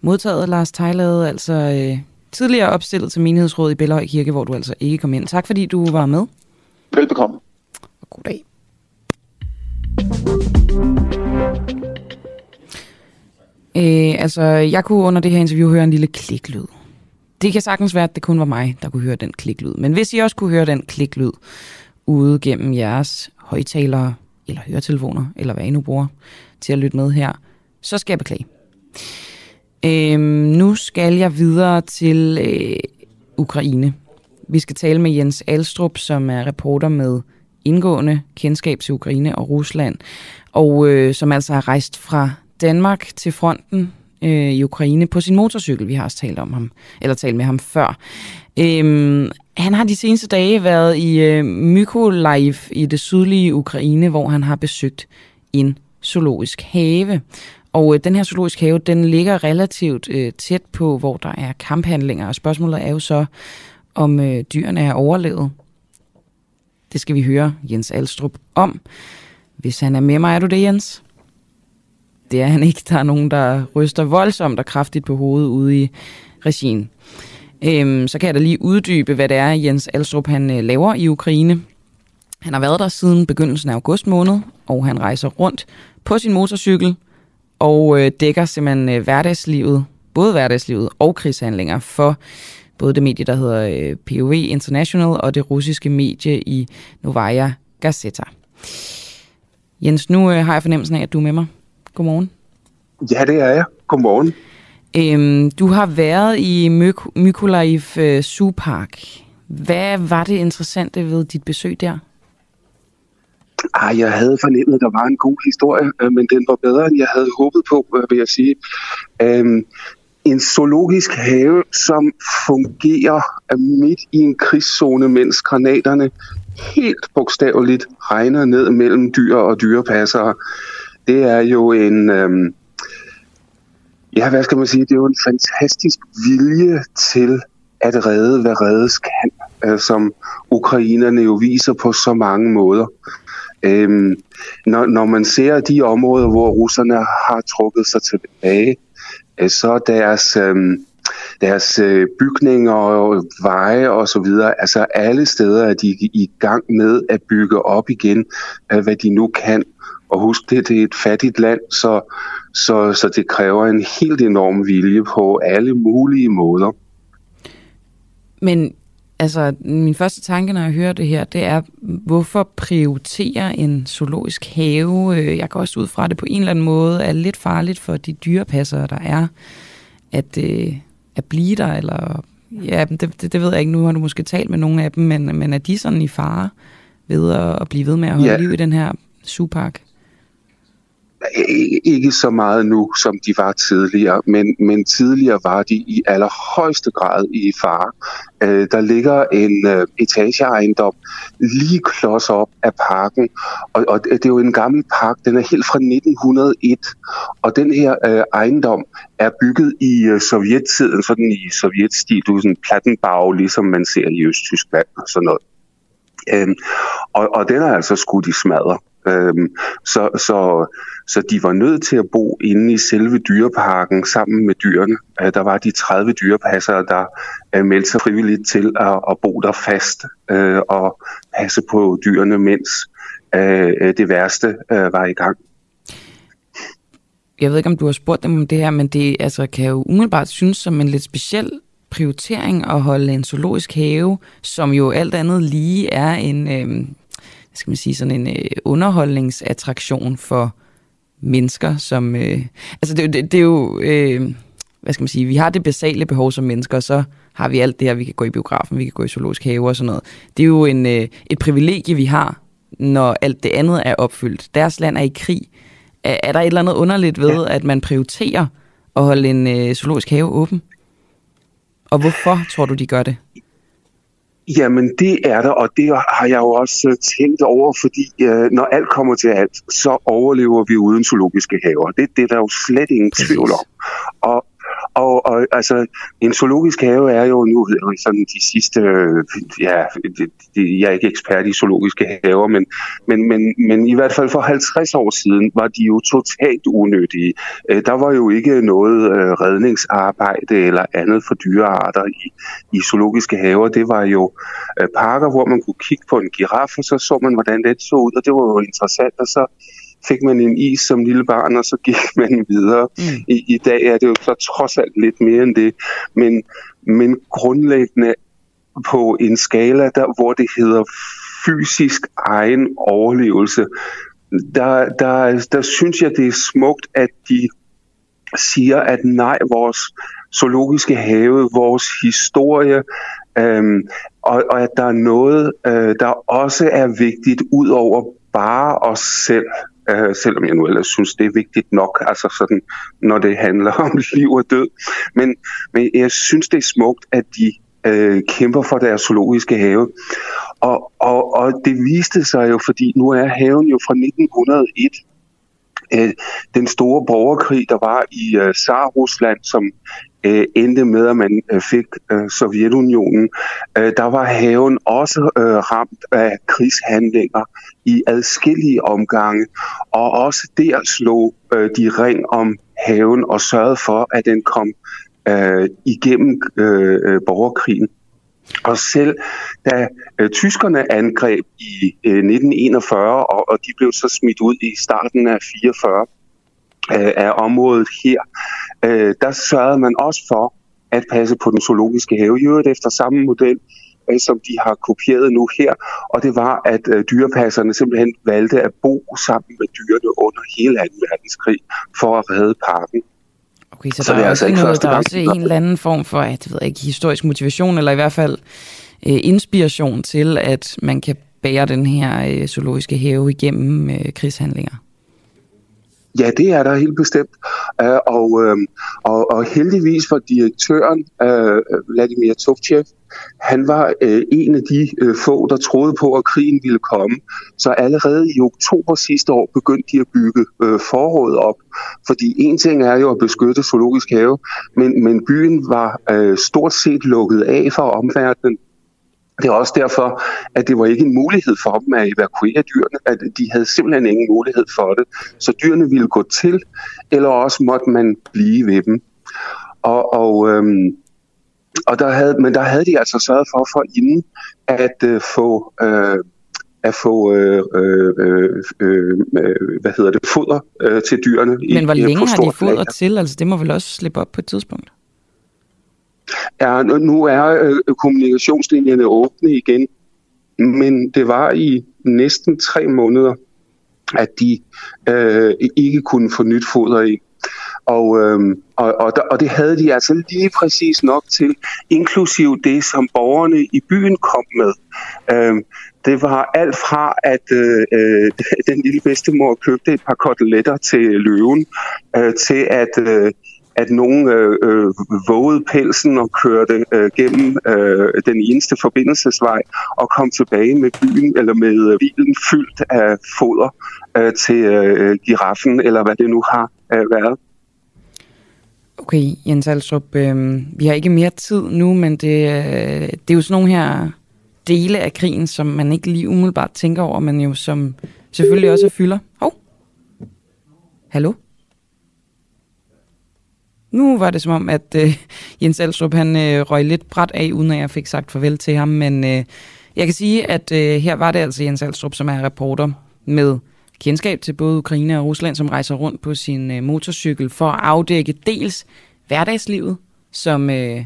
Modtaget Lars Tejlade, altså øh, tidligere opstillet til menighedsrådet i Bellehøj Kirke, hvor du altså ikke kom ind. Tak fordi du var med. Velbekomme. Og god dag. Øh, altså, jeg kunne under det her interview høre en lille kliklyd. Det kan sagtens være, at det kun var mig, der kunne høre den kliklyd. Men hvis I også kunne høre den kliklyd ude gennem jeres højtalere, eller høretelefoner, eller hvad I nu bruger til at lytte med her, så skal jeg beklage. Øhm, nu skal jeg videre til øh, Ukraine. Vi skal tale med Jens Alstrup, som er reporter med indgående kendskab til Ukraine og Rusland, og øh, som altså har rejst fra Danmark til fronten øh, i Ukraine på sin motorcykel. Vi har også talt om ham, eller talt med ham før. Øhm, han har de seneste dage været i øh, Mykolaiv i det sydlige Ukraine, hvor han har besøgt en zoologisk have. Og øh, den her zoologiske have, den ligger relativt øh, tæt på, hvor der er kamphandlinger. Og spørgsmålet er jo så, om øh, dyrene er overlevet. Det skal vi høre Jens Alstrup om. Hvis han er med mig, er du det, Jens? Det er han ikke. Der er nogen, der ryster voldsomt og kraftigt på hovedet ude i regien. Øhm, så kan jeg da lige uddybe, hvad det er, Jens Alstrup han øh, laver i Ukraine. Han har været der siden begyndelsen af august måned, og han rejser rundt på sin motorcykel og øh, dækker simpelthen øh, hverdagslivet, både hverdagslivet og krigshandlinger for både det medie, der hedder øh, POV International, og det russiske medie i Novaya Gazeta. Jens, nu øh, har jeg fornemmelsen af, at du er med mig. Godmorgen. Ja, det er jeg. Godmorgen. Øhm, du har været i Myk- Mykolaiv øh, Zoo Park. Hvad var det interessante ved dit besøg der? Ah, jeg havde fornemmet, at der var en god historie, øh, men den var bedre, end jeg havde håbet på, øh, vil jeg sige. Øhm, en zoologisk have, som fungerer øh, midt i en krigszone, mens granaterne helt bogstaveligt regner ned mellem dyr og dyrepassere. Det er jo en... Øhm, ja, hvad skal man sige? Det er jo en fantastisk vilje til at redde, hvad reddes kan, øh, som ukrainerne jo viser på så mange måder. Øhm, når, når man ser de områder, hvor russerne har trukket sig tilbage, øh, så deres, øh, deres øh, bygninger og veje og så videre, altså alle steder er de i gang med at bygge op igen, øh, hvad de nu kan. Og husk det, det er et fattigt land, så, så, så det kræver en helt enorm vilje på alle mulige måder. Men altså, min første tanke, når jeg hører det her, det er, hvorfor prioritere en zoologisk have? Øh, jeg går også ud fra, at det på en eller anden måde er lidt farligt for de dyrepassere, der er, at, øh, at blive der, eller ja, det, det, det ved jeg ikke, nu har du måske talt med nogle af dem, men, men er de sådan i fare ved at, at blive ved med at holde ja. liv i den her zoopark? Ikke så meget nu, som de var tidligere, men, men tidligere var de i allerhøjeste grad i fare. Øh, der ligger en øh, etageejendom lige klods op af parken, og, og det er jo en gammel park, den er helt fra 1901, og den her øh, ejendom er bygget i øh, sovjettiden, sådan i sovjetstil, du sådan plattenbag, ligesom man ser i Østtyskland og sådan noget. Øh, og, og den er altså skudt i smadre. Øhm, så, så, så de var nødt til at bo inde i selve dyreparken sammen med dyrene. Øh, der var de 30 dyrepassere, der øh, meldte sig frivilligt til at, at bo der fast øh, og passe på dyrene, mens øh, det værste øh, var i gang. Jeg ved ikke, om du har spurgt dem om det her, men det altså, kan jo umiddelbart synes som en lidt speciel prioritering at holde en zoologisk have, som jo alt andet lige er en, øh, skal man sige, sådan en øh, underholdningsattraktion for mennesker, som... Øh, altså, det, det, det er jo... Øh, hvad skal man sige, vi har det basale behov som mennesker, og så har vi alt det her, vi kan gå i biografen, vi kan gå i zoologisk have og sådan noget. Det er jo en, øh, et privilegie, vi har, når alt det andet er opfyldt. Deres land er i krig. Er, er der et eller andet underligt ved, ja. at man prioriterer at holde en øh, zoologisk have åben? Og hvorfor tror du, de gør det? Jamen, det er der, og det har jeg jo også øh, tænkt over, fordi øh, når alt kommer til alt, så overlever vi uden zoologiske haver. Det, det er der jo slet ingen tvivl om. Og, og, og altså, en zoologisk have er jo nu sådan de sidste, øh, ja, det, det, jeg er ikke ekspert i zoologiske haver, men, men, men, men i hvert fald for 50 år siden var de jo totalt unødige. Øh, der var jo ikke noget øh, redningsarbejde eller andet for dyrearter i, i zoologiske haver. Det var jo øh, parker, hvor man kunne kigge på en giraf, og så så man, hvordan det så ud, og det var jo interessant, og så fik man en is som lille barn, og så gik man videre. Mm. I, I dag er det jo så trods alt lidt mere end det. Men, men grundlæggende på en skala, der, hvor det hedder fysisk egen overlevelse, der, der, der synes jeg, det er smukt, at de siger, at nej, vores zoologiske have, vores historie, Øhm, og, og at der er noget, øh, der også er vigtigt ud over bare os selv, øh, selvom jeg nu ellers synes, det er vigtigt nok, altså sådan, når det handler om liv og død. Men, men jeg synes, det er smukt, at de øh, kæmper for deres zoologiske have. Og, og, og det viste sig jo, fordi nu er haven jo fra 1901, øh, den store borgerkrig, der var i øh, Tsar-Rusland, som øh, endte med, at man øh, fik øh, Sovjetunionen, øh, der var haven også øh, ramt af krigshandlinger i adskillige omgange, og også der slog øh, de ring om haven og sørgede for, at den kom øh, igennem øh, øh borgerkrigen. Og selv da øh, tyskerne angreb i øh, 1941, og, og de blev så smidt ud i starten af 44 øh, af området her, øh, der sørgede man også for at passe på den zoologiske have, i øvrigt efter samme model, øh, som de har kopieret nu her, og det var, at øh, dyrepasserne simpelthen valgte at bo sammen med dyrene under hele 2. verdenskrig for at redde parken. Okay, så, så der er, er altså ikke noget, der er også en eller anden form for, at, ved ikke, historisk motivation, eller i hvert fald øh, inspiration til, at man kan bære den her øh, zoologiske have igennem øh, krigshandlinger. Ja, det er der helt bestemt. Uh, og, øh, og, og heldigvis for direktøren, øh, Vladimir Tovchev, han var en af de få, der troede på, at krigen ville komme. Så allerede i oktober sidste år begyndte de at bygge uh, forråd op. Fordi en ting er jo at beskytte zoologisk have, men, men byen var stort set lukket af for omverdenen. Det er også derfor, at det var ikke en mulighed for dem at evakuere dyrene, at de havde simpelthen ingen mulighed for det. Så dyrene ville gå til, eller også måtte man blive ved dem. Og, og, øhm, og der havde, men der havde de altså sørget for for inden at øh, få øh, at få øh, øh, øh, øh, hvad hedder det foder øh, til dyrene. Men hvor i, længe har de foder til? Altså det må vel også slippe op på et tidspunkt? Ja, nu er øh, kommunikationslinjerne åbne igen, men det var i næsten tre måneder, at de øh, ikke kunne få nyt foder i. Og, øh, og, og, og det havde de altså lige præcis nok til, inklusiv det, som borgerne i byen kom med. Øh, det var alt fra, at øh, øh den lille bedstemor købte et par koteletter til løven, øh, til at øh, at nogen øh, øh, vågede pelsen og kørte øh, gennem øh, den eneste forbindelsesvej og kom tilbage med byen eller med øh, bilen fyldt af foder øh, til øh, giraffen eller hvad det nu har øh, været. Okay, Jens Alstrup, øh, vi har ikke mere tid nu, men det, øh, det er jo sådan nogle her dele af krigen, som man ikke lige umiddelbart tænker over, men jo som selvfølgelig også fylder. Hov. Hallo? Nu var det som om, at øh, Jens Alstrup han øh, røg lidt bræt af, uden at jeg fik sagt farvel til ham. Men øh, jeg kan sige, at øh, her var det altså Jens Alstrup, som er reporter med kendskab til både Ukraine og Rusland, som rejser rundt på sin øh, motorcykel for at afdække dels hverdagslivet, som, øh,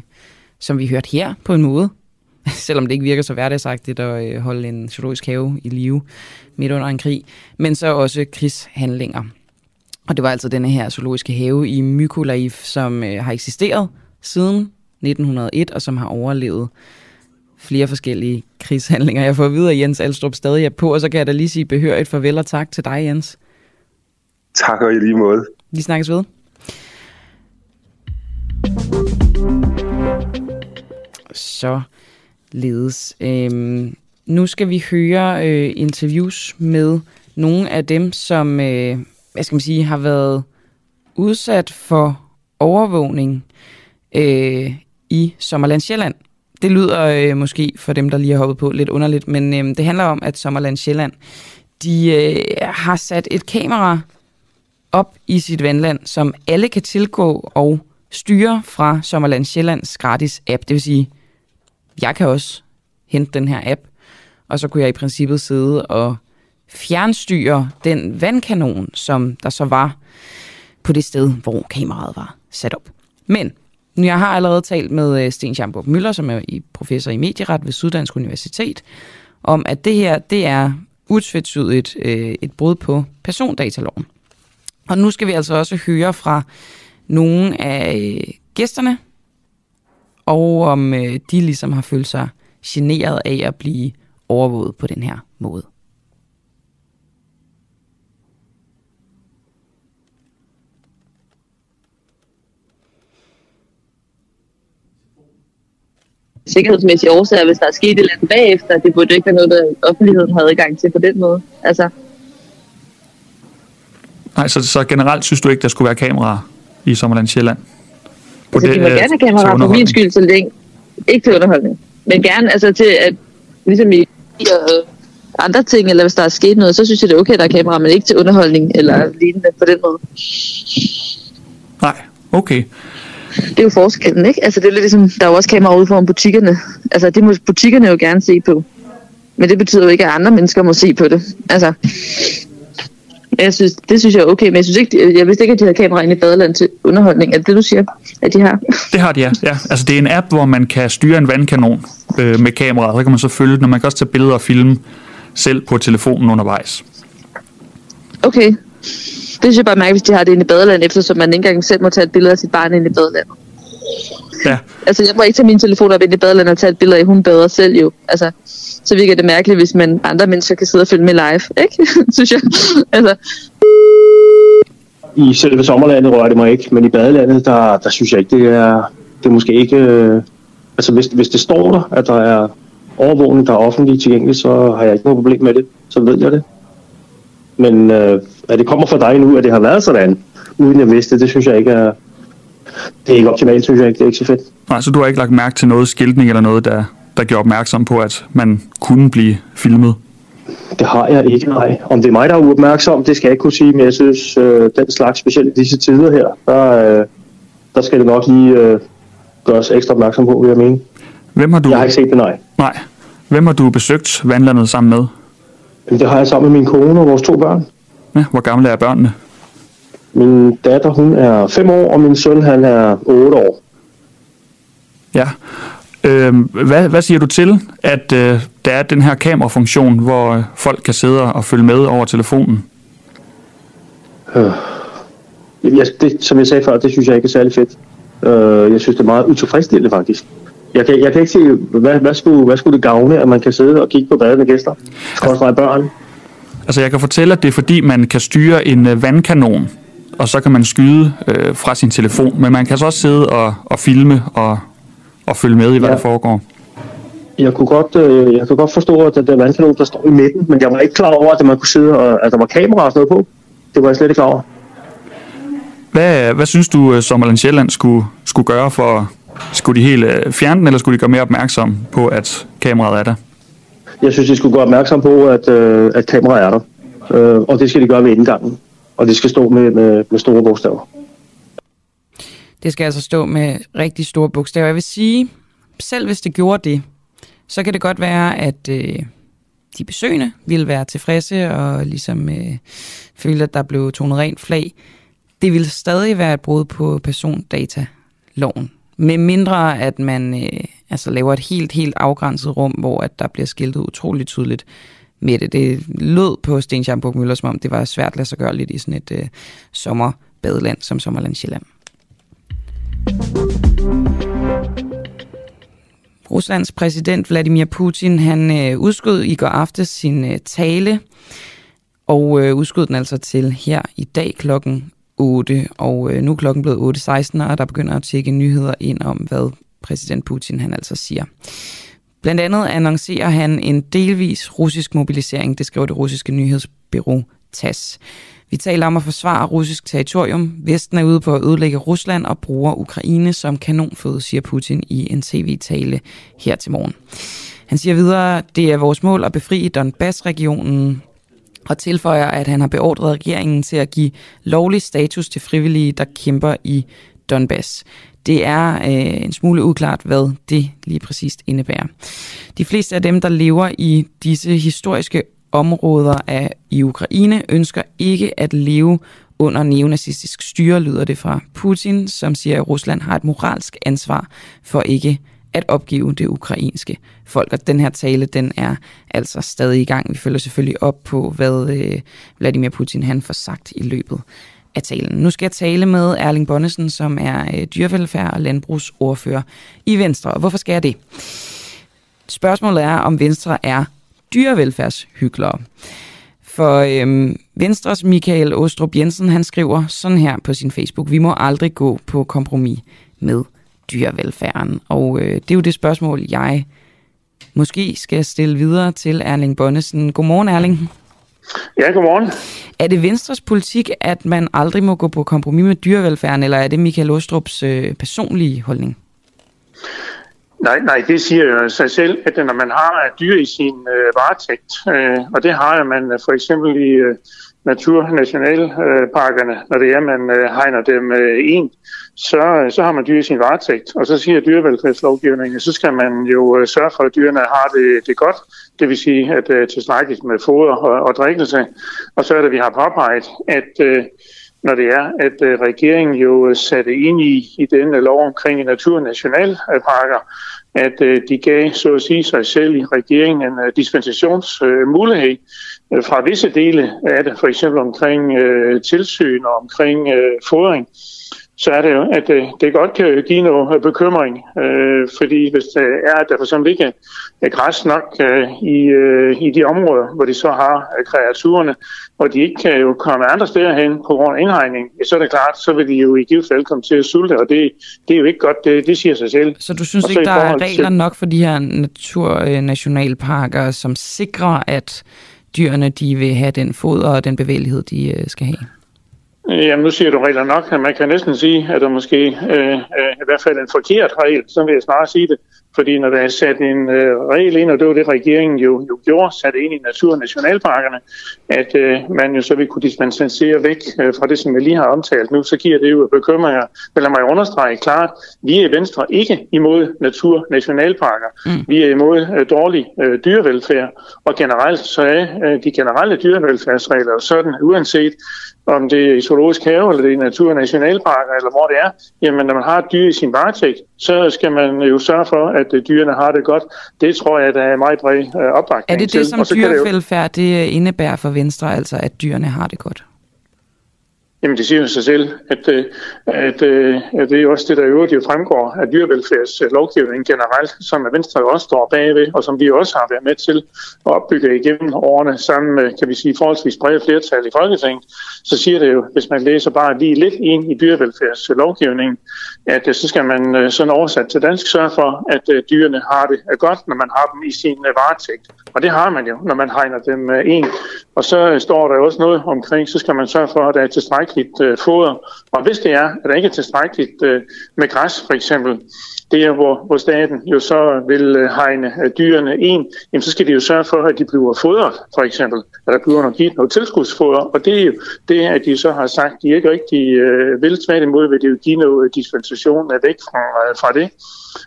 som vi hørte her på en måde, selvom det ikke virker så hverdagsagtigt at øh, holde en zoologisk have i live midt under en krig, men så også krigshandlinger. Og det var altså denne her zoologiske have i Mykolaiv, som øh, har eksisteret siden 1901, og som har overlevet flere forskellige krigshandlinger. Jeg får at vide, at Jens Alstrup stadig er på, og så kan jeg da lige sige behør et farvel og tak til dig, Jens. Tak og i lige måde. Vi snakkes ved. Så ledes. Øhm, nu skal vi høre øh, interviews med nogle af dem, som øh, hvad skal man sige, har været udsat for overvågning øh, i Sommerland Sjælland. Det lyder øh, måske for dem, der lige har hoppet på lidt underligt, men øh, det handler om, at Sommerland Sjælland de øh, har sat et kamera op i sit vandland, som alle kan tilgå og styre fra Sommerland Sjællands gratis app. Det vil sige, jeg kan også hente den her app, og så kunne jeg i princippet sidde og fjernstyre den vandkanon, som der så var på det sted, hvor kameraet var sat op. Men jeg har allerede talt med øh, Sten Schamburg Møller, som er professor i medieret ved Syddansk Universitet, om at det her, det er utvetydigt øh, et brud på persondataloven. Og nu skal vi altså også høre fra nogle af øh, gæsterne, og om øh, de ligesom har følt sig generet af at blive overvåget på den her måde. Sikkerhedsmæssige årsager, hvis der er sket et eller andet bagefter. Det burde ikke være noget, der offentligheden har adgang til på den måde. Altså, Nej, så, så generelt synes du ikke, der skulle være kameraer i Sommerland Sjælland? På altså, det, de må gerne have kameraer for min skyld, så længe. Ikke til underholdning. Men gerne altså til, at ligesom i og andre ting, eller hvis der er sket noget, så synes jeg, det er okay, at der er kameraer, men ikke til underholdning eller lignende på den måde. Nej, okay det er jo forskellen, ikke? Altså det er lidt ligesom, der er jo også kameraer ude foran butikkerne. Altså det må butikkerne jo gerne se på. Men det betyder jo ikke, at andre mennesker må se på det. Altså, jeg synes, det synes jeg er okay, men jeg, synes ikke, jeg vidste ikke, at de har kameraer inde i badeland til underholdning. Er det det, du siger, at de har? Det har de, ja. ja. Altså, det er en app, hvor man kan styre en vandkanon øh, med kamera. Så kan man så følge når man kan også tage billeder og filme selv på telefonen undervejs. Okay, det synes jeg bare mærke, hvis de har det inde i badeland, eftersom man ikke engang selv må tage et billede af sit barn inde i badeland. Ja. Altså, jeg må ikke tage min telefon op ind i badeland og tage et billede af, hun bader selv jo. Altså, så virker det mærkeligt, hvis man andre mennesker kan sidde og følge med live, ikke? synes jeg. altså. I selve sommerlandet rører det mig ikke, men i badelandet, der, der synes jeg ikke, det er, det er måske ikke... Øh, altså, hvis, hvis det står der, at der er overvågning, der er offentligt tilgængelig, så har jeg ikke noget problem med det. Så ved jeg det. Men øh, at det kommer fra dig nu, at det har været sådan, uden jeg vidste det, det synes jeg ikke er... Det er ikke optimalt, synes jeg ikke. Det er ikke så fedt. Nej, så du har ikke lagt mærke til noget skiltning eller noget, der, der gjorde opmærksom på, at man kunne blive filmet? Det har jeg ikke, nej. Om det er mig, der er uopmærksom, det skal jeg ikke kunne sige, men jeg synes, øh, den slags, specielt i disse tider her, der, øh, der skal det nok lige øh, gøres ekstra opmærksom på, vil jeg mene. Hvem har du... Jeg har ikke set det, nej. Nej. Hvem har du besøgt vandlandet sammen med? Det har jeg sammen med min kone og vores to børn. Ja, hvor gamle er børnene? Min datter, hun er 5 år, og min søn, han er 8 år. Ja. Øh, hvad, hvad siger du til, at øh, der er den her kamerafunktion, hvor folk kan sidde og følge med over telefonen? Øh. Jeg, det, som jeg sagde før, det synes jeg ikke er særlig fedt. Øh, jeg synes, det er meget utilfredsstillende faktisk. Jeg kan, jeg kan ikke se, hvad, hvad, skulle, hvad skulle det gavne, at man kan sidde og kigge på badende gæster? Skal børn? Altså jeg kan fortælle, at det er fordi, man kan styre en øh, vandkanon, og så kan man skyde øh, fra sin telefon. Men man kan så også sidde og, og filme og, og følge med i, hvad ja. der foregår. Jeg kunne godt, øh, jeg kunne godt forstå, at det er vandkanon, der står i midten, men jeg var ikke klar over, at man kunne sidde og, at der var kamera og sådan noget på. Det var jeg slet ikke klar over. Hvad, hvad synes du, øh, Sommerland Sjælland skulle, skulle gøre for... Skulle de helt øh, fjerne den, eller skulle de gøre mere opmærksom på, at kameraet er der? Jeg synes, de skulle gøre opmærksom på, at, øh, at kamera er der. Øh, og det skal de gøre ved indgangen. Og det skal stå med, med, med store bogstaver. Det skal altså stå med rigtig store bogstaver. Jeg vil sige, selv hvis det gjorde det, så kan det godt være, at øh, de besøgende ville være tilfredse og ligesom øh, føle, at der blev tonet rent flag. Det vil stadig være et brud på persondataloven. Med mindre at man øh, altså laver et helt, helt afgrænset rum, hvor at der bliver skiltet utrolig tydeligt med det. Det lød på Sten Schamburg Møller, som om det var svært at lade sig gøre lidt i sådan et øh, sommerbadeland som Sommerland Sjælland. Ruslands præsident Vladimir Putin, han øh, udskød i går aftes sin øh, tale, og øh, udskød den altså til her i dag klokken 8, og øh, nu er klokken blevet 8.16, og der begynder at tjekke nyheder ind om, hvad præsident Putin han altså siger. Blandt andet annoncerer han en delvis russisk mobilisering, det skriver det russiske nyhedsbyrå TASS. Vi taler om at forsvare russisk territorium. Vesten er ude på at ødelægge Rusland og bruger Ukraine som kanonføde, siger Putin i en tv-tale her til morgen. Han siger videre, det er vores mål at befri Donbass-regionen og tilføjer, at han har beordret regeringen til at give lovlig status til frivillige, der kæmper i Donbass. Det er øh, en smule uklart, hvad det lige præcist indebærer. De fleste af dem, der lever i disse historiske områder af i Ukraine, ønsker ikke at leve under neonazistisk styre, lyder det fra Putin, som siger, at Rusland har et moralsk ansvar for ikke at opgive det ukrainske folk. Og den her tale, den er altså stadig i gang. Vi følger selvfølgelig op på, hvad øh, Vladimir Putin han får sagt i løbet af talen. Nu skal jeg tale med Erling Bonnesen, som er øh, dyrevelfærd og landbrugsordfører i Venstre. Og hvorfor skal jeg det? Spørgsmålet er, om Venstre er dyrevelfærdshyklere. For øhm, Venstres Michael Ostrup Jensen, han skriver sådan her på sin Facebook, vi må aldrig gå på kompromis med dyrevelfærden. Og øh, det er jo det spørgsmål, jeg måske skal stille videre til Erling Bonnesen. Godmorgen, Erling. Ja, godmorgen. Er det Venstres politik, at man aldrig må gå på kompromis med dyrevelfærden, eller er det Michael Ostrups øh, personlige holdning? Nej, nej, det siger jo sig selv, at når man har dyr i sin øh, varetægt, øh, og det har man øh, for eksempel i øh, naturnationalparkerne, når det er, man øh, hegner dem øh, ind, så, så har man dyr i sin varetægt. Og så siger dyrevelfærdslovgivningen, så skal man jo øh, sørge for, at dyrene har det, det godt. Det vil sige, at øh, tilstrækkeligt med foder og, og drikkelse. Og så er det, vi har påpeget, at øh, når det er, at øh, regeringen jo øh, satte ind i, i denne lov omkring naturnationalparker, at øh, de gav, så at sige, sig selv i regeringen en uh, dispensationsmulighed øh, fra visse dele af det, for eksempel omkring øh, tilsyn og omkring øh, fodring så er det jo, at øh, det godt kan give noget øh, bekymring, øh, fordi hvis det er, at der for eksempel ikke er græs nok øh, i, øh, i de områder, hvor de så har øh, kreaturerne, og de ikke kan jo komme andre steder hen på grund af indhegning, så er det klart, så vil de jo i givet fald komme til at sulte, og det, det er jo ikke godt, det, det siger sig selv. Så du synes ikke, der er regler til... nok for de her naturnationalparker, som sikrer, at dyrene de vil have den foder og den bevægelighed, de skal have? Jamen, nu siger du regler nok, at man kan næsten sige, at der måske øh, i hvert fald en forkert regel, så vil jeg snarere sige det. Fordi når der er sat en øh, regel ind, og det var det, regeringen jo, jo gjorde, sat ind i natur- og nationalparkerne, at øh, man jo så vil kunne dispensere væk øh, fra det, som jeg lige har omtalt nu, så giver det jo bekymringer. Men lad mig understrege klart, vi er i Venstre ikke imod natur- nationalparker. Mm. Vi er imod øh, dårlig øh, dyrevelfærd, og generelt så er øh, de generelle dyrevelfærdsregler sådan, uanset om det er i zoologisk have, eller det er i natur- og nationalparker, eller hvor det er, jamen når man har et dyr i sin varetægt, så skal man jo sørge for, at øh, dyrene har det godt. Det tror jeg, der er meget bred øh, opbakning Er det det, som dyrevelfærd det indebærer for Venstre, altså at dyrene har det godt? Jamen det siger jo sig selv, at, øh, at, øh, at det er jo også det, der i øvrigt jo fremgår af dyrevelfærdslovgivningen generelt, som Venstre også står bagved, og som vi også har været med til at opbygge igennem årene sammen med, kan vi sige, forholdsvis brede flertal i Folketinget, så siger det jo, hvis man læser bare lige lidt ind i dyrevelfærdslovgivningen, at øh, så skal man sådan oversat til dansk sørge for, at dyrene har det godt, når man har dem i sin varetægt. Og det har man jo, når man hegner dem øh, ind. Og så står der også noget omkring, så skal man sørge for, at der er tilstrækkeligt øh, foder. Og hvis det er, at der ikke er tilstrækkeligt øh, med græs for eksempel, det er, hvor, hvor staten jo så vil øh, hegne øh, dyrene ind, jamen, så skal de jo sørge for, at de bliver fodret, for eksempel. At der bliver noget givet noget tilskudsfoder. Og det er jo det, at de så har sagt, de ikke rigtig øh, vil. Tværtimod vil de jo give noget dispensation øh, væk fra, øh, fra det.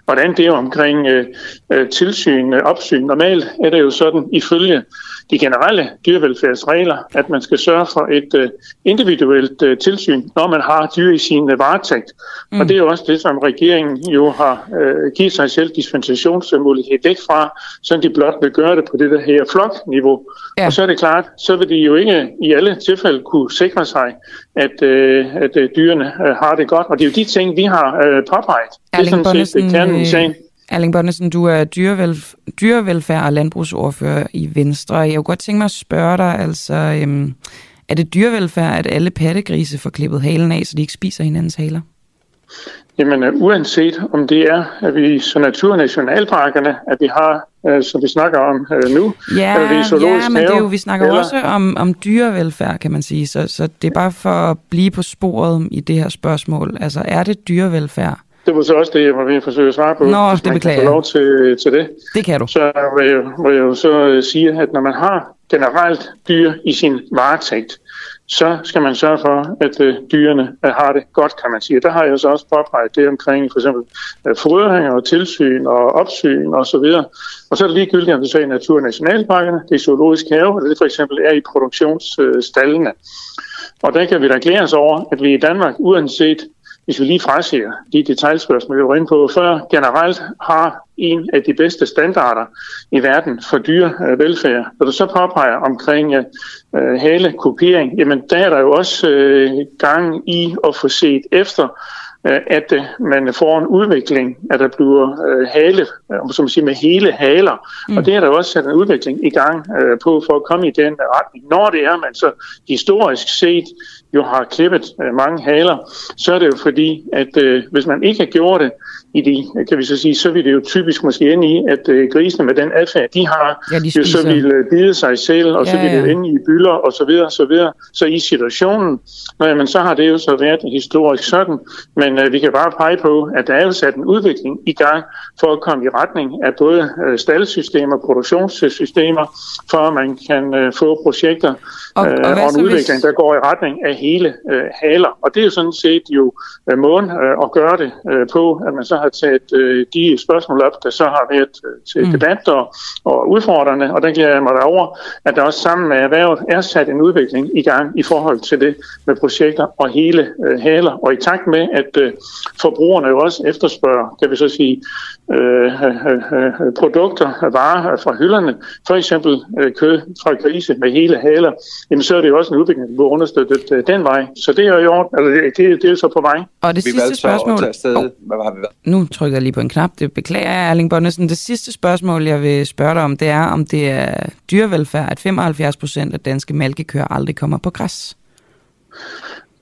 Hvordan det er omkring øh, øh, tilsyn, øh, opsyn. Normalt er det jo sådan, ifølge de generelle dyrevelfærdsregler, at man skal sørge for et øh, individuelt øh, tilsyn, når man har dyr i sin øh, varetægt. Mm. Og det er jo også det, som regeringen jo har øh, givet sig selv dispensationsmulighed væk fra, så de blot vil gøre det på det der her flokniveau. Ja. Og så er det klart, så vil de jo ikke i alle tilfælde kunne sikre sig, at, øh, at øh, dyrene øh, har det godt. Og det er jo de ting, vi har øh, påpeget. Erling det er sådan set kernen sagen. Erling Bonnesen, du er dyrevelf- dyrevelfærd og landbrugsordfører i Venstre. Jeg kunne godt tænke mig at spørge dig, altså, øhm, er det dyrevelfærd, at alle pattegrise får klippet halen af, så de ikke spiser hinandens haler? Jamen uh, uanset om det er, at vi så naturnationalparkerne, at vi har, uh, som vi snakker om uh, nu, ja, eller det er ja, men det er jo, vi snakker eller... også om, om dyrevelfærd, kan man sige, så, så det er bare for at blive på sporet i det her spørgsmål. Altså, er det dyrevelfærd? Det var så også det, jeg var ved at forsøge at svare på. Nå, det beklager jeg. lov til, til det. Det kan du. Så vil jeg, vil jeg jo så sige, at når man har generelt dyr i sin varetægt, så skal man sørge for, at øh, dyrene øh, har det godt, kan man sige. Der har jeg så også påpeget det omkring for eksempel øh, og tilsyn og opsyn og så videre. Og så er det ligegyldigt, om det så er i natur- og nationalparkerne, det er zoologisk have, eller det for eksempel er i produktionsstallene. Og der kan vi da glæde os over, at vi i Danmark, uanset hvis vi lige frasiger de detaljspørgsmål, vi var inde på før, generelt har en af de bedste standarder i verden for dyrevelfærd. Når du så påpeger omkring øh, hale kopiering, jamen der er der jo også øh, gang i at få set efter, Øh, at øh, man får en udvikling, at der bliver øh, hale, som man siger, med hele haler. Mm. Og det er der også sat en udvikling i gang på for at komme i den retning. Når det er, man så historisk set jo har klippet øh, mange haler, så er det jo fordi, at øh, hvis man ikke har gjort det, i de, kan vi så sige, så vil det jo typisk måske ende i, at øh, grisene med den adfærd, de har, ja, de jo så vil øh, bide sig selv, og ja, så vil det ja. ende i bylder, og så videre, så videre. Så i situationen, nå, jamen, så har det jo så været historisk sådan, men øh, vi kan bare pege på, at der er jo sat en udvikling i gang for at komme i retning af både øh, staldsystemer, produktionssystemer, for at man kan øh, få projekter og, øh, og, og en udvikling, hvis... der går i retning af hele øh, haler. Og det er jo sådan set jo øh, måden øh, at gøre det øh, på, at man så har taget øh, de spørgsmål op, der så har været øh, til mm. debat og, og udfordrende, og der glæder jeg mig over, at der også sammen med erhvervet er sat en udvikling i gang i forhold til det med projekter og hele øh, haler. Og i takt med, at øh, forbrugerne jo også efterspørger, kan vi så sige, øh, øh, øh, produkter, varer fra hylderne, for eksempel øh, kød fra grise med hele haler, jamen så er det jo også en udvikling, der bliver understøttet øh, den vej. Så det er jo eller det, det, det er så på vej. Og det sidste spørgsmål... Oh, Hvad har vi været? Nu trykker jeg lige på en knap, det beklager jeg, Erling Bonnesen. Det sidste spørgsmål, jeg vil spørge dig om, det er, om det er dyrevelfærd, at 75 procent af danske malkekøer aldrig kommer på græs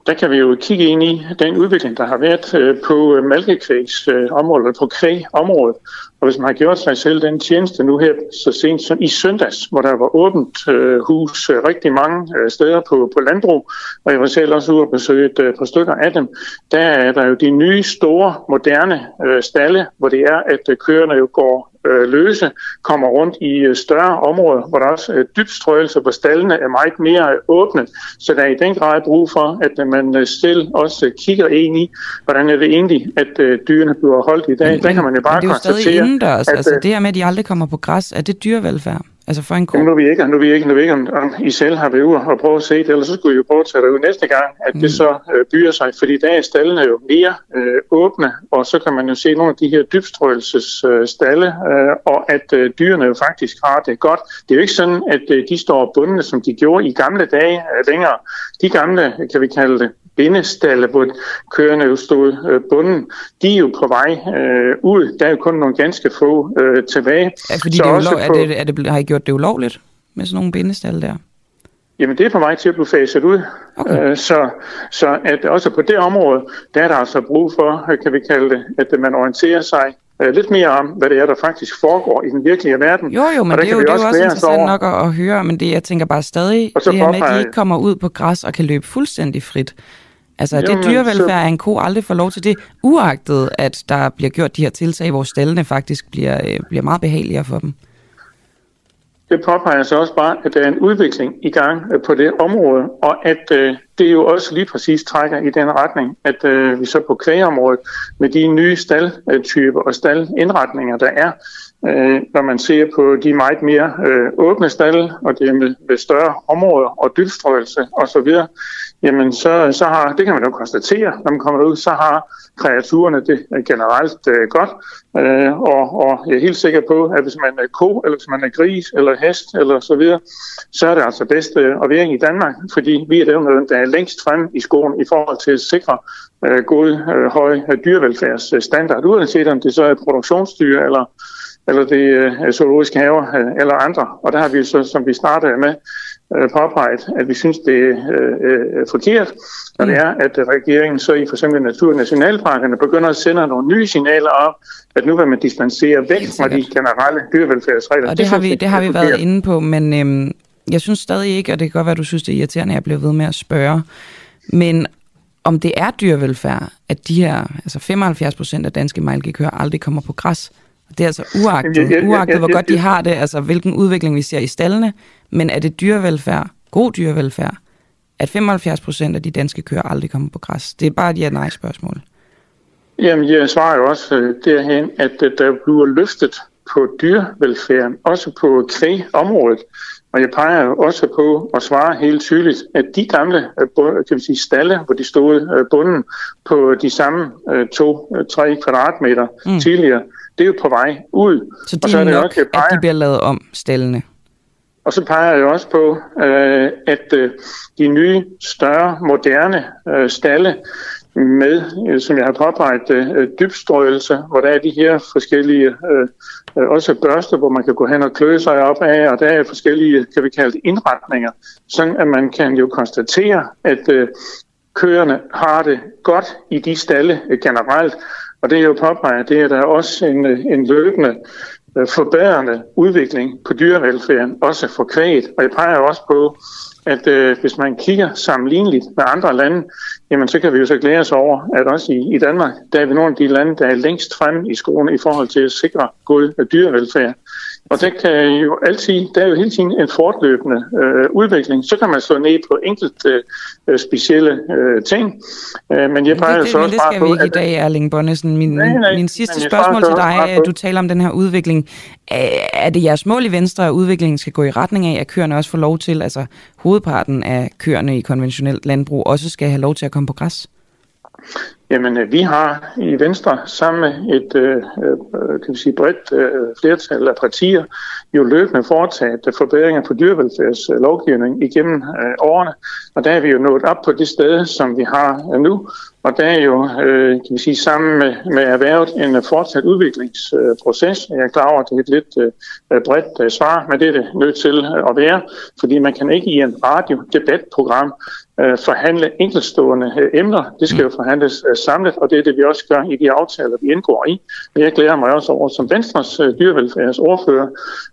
der kan vi jo kigge ind i den udvikling, der har været øh, på malkekvægs mælkekvægsområdet, på kvægområdet. Og hvis man har gjort sig selv den tjeneste nu her så sent som i søndags, hvor der var åbent hus rigtig mange steder på, på landbrug, og jeg var selv også ude og besøge et par stykker af dem, der er der jo de nye, store, moderne stalle, hvor det er, at køerne jo går øh, løse, kommer rundt i øh, større områder, hvor der også er dybstrøgelse, hvor stallene er meget mere åbne. Så der er i den grad brug for, at man øh, selv også kigger ind i, hvordan er det egentlig, at øh, dyrene bliver holdt i dag. Men, den kan man jo bare konstatere. Indendørs. At, altså det her med, at de aldrig kommer på græs, er det dyrevelfærd? Altså for en ko? nu vi ikke, nu vi ikke, nu vi ikke om, om I selv har været ude og prøve at se det, eller så skulle I jo prøve at tage det ud næste gang, at mm. det så øh, byer sig, fordi der er stallene jo mere øh, åbne, og så kan man jo se nogle af de her dybstrøgelsesstalle, øh, og at øh, dyrene jo faktisk har det godt. Det er jo ikke sådan, at øh, de står bundne, som de gjorde i gamle dage øh, længere. De gamle, kan vi kalde det, bindestalle, hvor køerne jo stod øh, bunden, de er jo på vej øh, ud. Der er jo kun nogle ganske få øh, tilbage. Ja, fordi så det er, ulov, på, er det, er det, har I gjort det ulovligt med sådan nogle bindestalle der? Jamen det er på vej til at blive faset ud. Okay. Øh, så, så at også på det område, der er der altså brug for, kan vi kalde det, at man orienterer sig øh, lidt mere om, hvad det er, der faktisk foregår i den virkelige verden. Jo, jo, men det er jo, det også, også interessant nok at, at høre, men det, jeg tænker bare stadig, det her med, at de ikke kommer ud på græs og kan løbe fuldstændig frit. Altså, Jamen, det dyrevelfærd, så... en ko aldrig får lov til det, uagtet at der bliver gjort de her tiltag, hvor stallene faktisk bliver, øh, bliver meget behageligere for dem. Det påpeger så også bare, at der er en udvikling i gang øh, på det område, og at øh, det jo også lige præcis trækker i den retning, at øh, vi så på kvægeområdet med de nye staldtyper og staldindretninger, der er, øh, når man ser på de meget mere øh, åbne stalle, og det er med, med større områder og dybstrøgelse osv., jamen så, så har, det kan man jo konstatere, når man kommer ud, så har kreaturerne det øh, generelt øh, godt. Øh, og, og jeg er helt sikker på, at hvis man er ko, eller hvis man er gris, eller hest, eller så videre, så er det altså bedst øh, at være i Danmark, fordi vi er dem, der er længst frem i skolen i forhold til at sikre øh, god, øh, høj dyrevelfærdsstandard, uanset om det så er produktionsdyr, eller eller det øh, zoologiske haver øh, eller andre. Og der har vi så, som vi startede med, øh, påpeget, at vi synes, det er øh, forkert, når det mm. er, at regeringen så i for eksempel naturnationalparkerne begynder at sende nogle nye signaler op, at nu vil man dispensere væk fra de generelle dyrevelfærdsregler. Og det, det har vi, det har vi været inde på, men øhm, jeg synes stadig ikke, og det kan godt være, at du synes, det er irriterende, at jeg bliver ved med at spørge, men om det er dyrevelfærd, at de her, altså 75 procent af danske mælkekøer aldrig kommer på græs, det er altså uagtet, uagtet hvor godt de har det, altså hvilken udvikling vi ser i stallene, men er det dyrevelfærd, god dyrevelfærd, at 75 procent af de danske køer aldrig kommer på græs? Det er bare et ja-nej-spørgsmål. Jamen, jeg svarer jo også øh, derhen, at øh, der bliver løftet på dyrevelfærden, også på kvægområdet. Og jeg peger jo også på at svare helt tydeligt, at de gamle kan vi sige, stalle, hvor de stod bunden på de samme to-tre kvadratmeter mm. tidligere, det er jo på vej ud. Så de og så er det nok, også, at de bliver lavet om, stallene? Og så peger jeg også på, øh, at øh, de nye, større, moderne øh, stalle med, øh, som jeg har påpeget, øh, dybstrøgelse, hvor der er de her forskellige, øh, øh, også børster, hvor man kan gå hen og klø sig op af, og der er forskellige, kan vi kalde det, indretninger, sådan at man kan jo konstatere, at øh, køerne har det godt i de stalle øh, generelt, og det er jo påpeget, det er der også en, øh, en løbende øh, forbedrende udvikling på dyrevelfærden, også for kvæget. Og jeg peger også på, at øh, hvis man kigger sammenligneligt med andre lande, jamen så kan vi jo så glæde os over, at også i, i Danmark, der er vi nogle af de lande, der er længst fremme i skolen i forhold til at sikre god dyrevelfærd. Og det kan jo altid, der er jo hele tiden en fortløbende øh, udvikling. Så kan man slå ned på enkelte øh, specielle øh, ting. Øh, men jeg peger men det, så også bare på... Men det skal vi ikke i dag, Erling Bonnesen. Min, nej, nej, min sidste spørgsmål til dig er, at du taler om den her udvikling. Er det jeres mål i Venstre, at udviklingen skal gå i retning af, at køerne også får lov til, altså hovedparten af køerne i konventionelt landbrug, også skal have lov til at komme på græs? Jamen, øh, vi har i Venstre sammen med et øh, øh, kan vi sige, bredt øh, flertal af partier jo løbende foretaget forbedringer på dyrevelfærdslovgivning igennem øh, årene, og der er vi jo nået op på det sted, som vi har øh, nu, og der er jo, øh, kan vi sige, sammen med, med erhvervet en fortsat udviklingsproces. Jeg er klar over, at det er et lidt øh, bredt øh, svar, men det er det nødt til at være, fordi man kan ikke i en radiodebatprogram øh, forhandle enkeltstående øh, emner. Det skal jo forhandles øh, samlet, og det er det, vi også gør i de aftaler, vi indgår i. Men jeg glæder mig også over som Venstres øh, dyrevelfærdsordfører,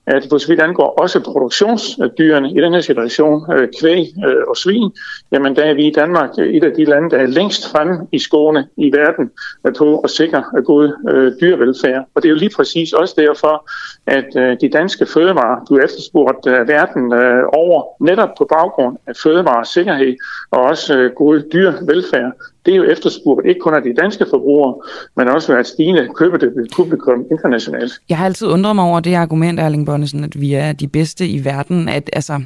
at for så vidt angår også produktionsdyrene i den her situation, øh, kvæg øh, og svin, jamen der er vi i Danmark et af de lande, der er længst fremme i skåne i verden øh, på at sikre øh, god øh, dyrevelfærd. Og det er jo lige præcis også derfor, at øh, de danske fødevarer, du efterspurgt øh, verden øh, over, netop på baggrund af fødevaresikkerhed og også øh, god dyrevelfærd, det er jo efterspurgt ikke kun af de danske forbrugere, men også af et stigende købepublikum internationalt. Jeg har altid undret mig over det argument, Erling Bonnesen, at vi er de bedste i verden. At, altså,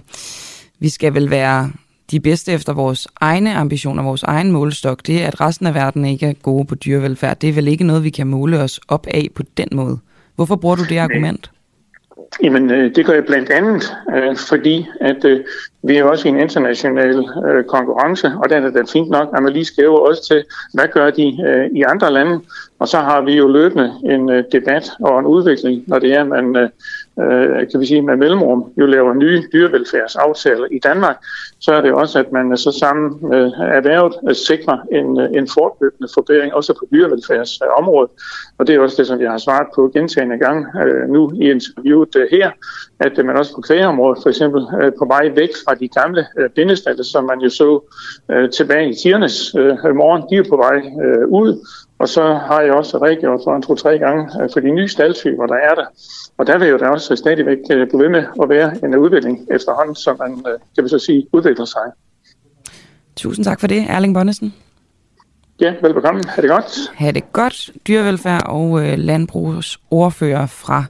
vi skal vel være de bedste efter vores egne ambitioner, vores egen målestok. Det, at resten af verden ikke er gode på dyrevelfærd, det er vel ikke noget, vi kan måle os op af på den måde. Hvorfor bruger du det argument? Jamen, øh, det gør jeg blandt andet, øh, fordi at øh, vi er også i en international konkurrence, og der er det fint nok, at man lige skæver også til, hvad gør de i andre lande, og så har vi jo løbende en debat og en udvikling, når det er, man øh, kan vi sige, med mellemrum jo laver nye dyrevelfærdsaftaler i Danmark, så er det også, at man så sammen med erhvervet øh, sikrer en, øh, en fortløbende forbedring også på dyrevelfærdsområdet. Og det er også det, som jeg har svaret på gentagende gang øh, nu i interviewet øh, her, at øh, man også på kvægeområdet for eksempel øh, på vej væk fra de gamle øh, bindestalle, som man jo så øh, tilbage i tiernes øh, morgen, de er på vej øh, ud, og så har jeg også redegjort for en to-tre gange øh, for de nye staldtyper, der er der. Og der vil jo der også stadigvæk øh, blive ved med at være en udvikling efterhånden, som man, øh, kan vi så sige, udvikler sig. Tusind tak for det, Erling Bonnesen. Ja, velbekomme. Ha' det godt. Ha' det godt. Dyrevelfærd og øh, landbrugsordfører fra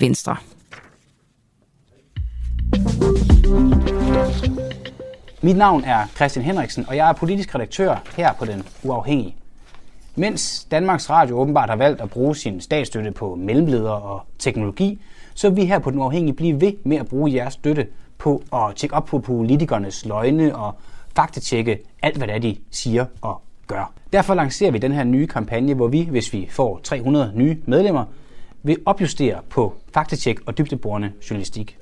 Venstre. Mit navn er Christian Henriksen, og jeg er politisk redaktør her på Den Uafhængige. Mens Danmarks Radio åbenbart har valgt at bruge sin statsstøtte på mellemledere og teknologi, så vil vi her på Den Uafhængige blive ved med at bruge jeres støtte på at tjekke op på politikernes løgne og faktatjekke alt, hvad det er, de siger og gør. Derfor lancerer vi den her nye kampagne, hvor vi, hvis vi får 300 nye medlemmer, vil opjustere på faktatjek og dybdeborende journalistik.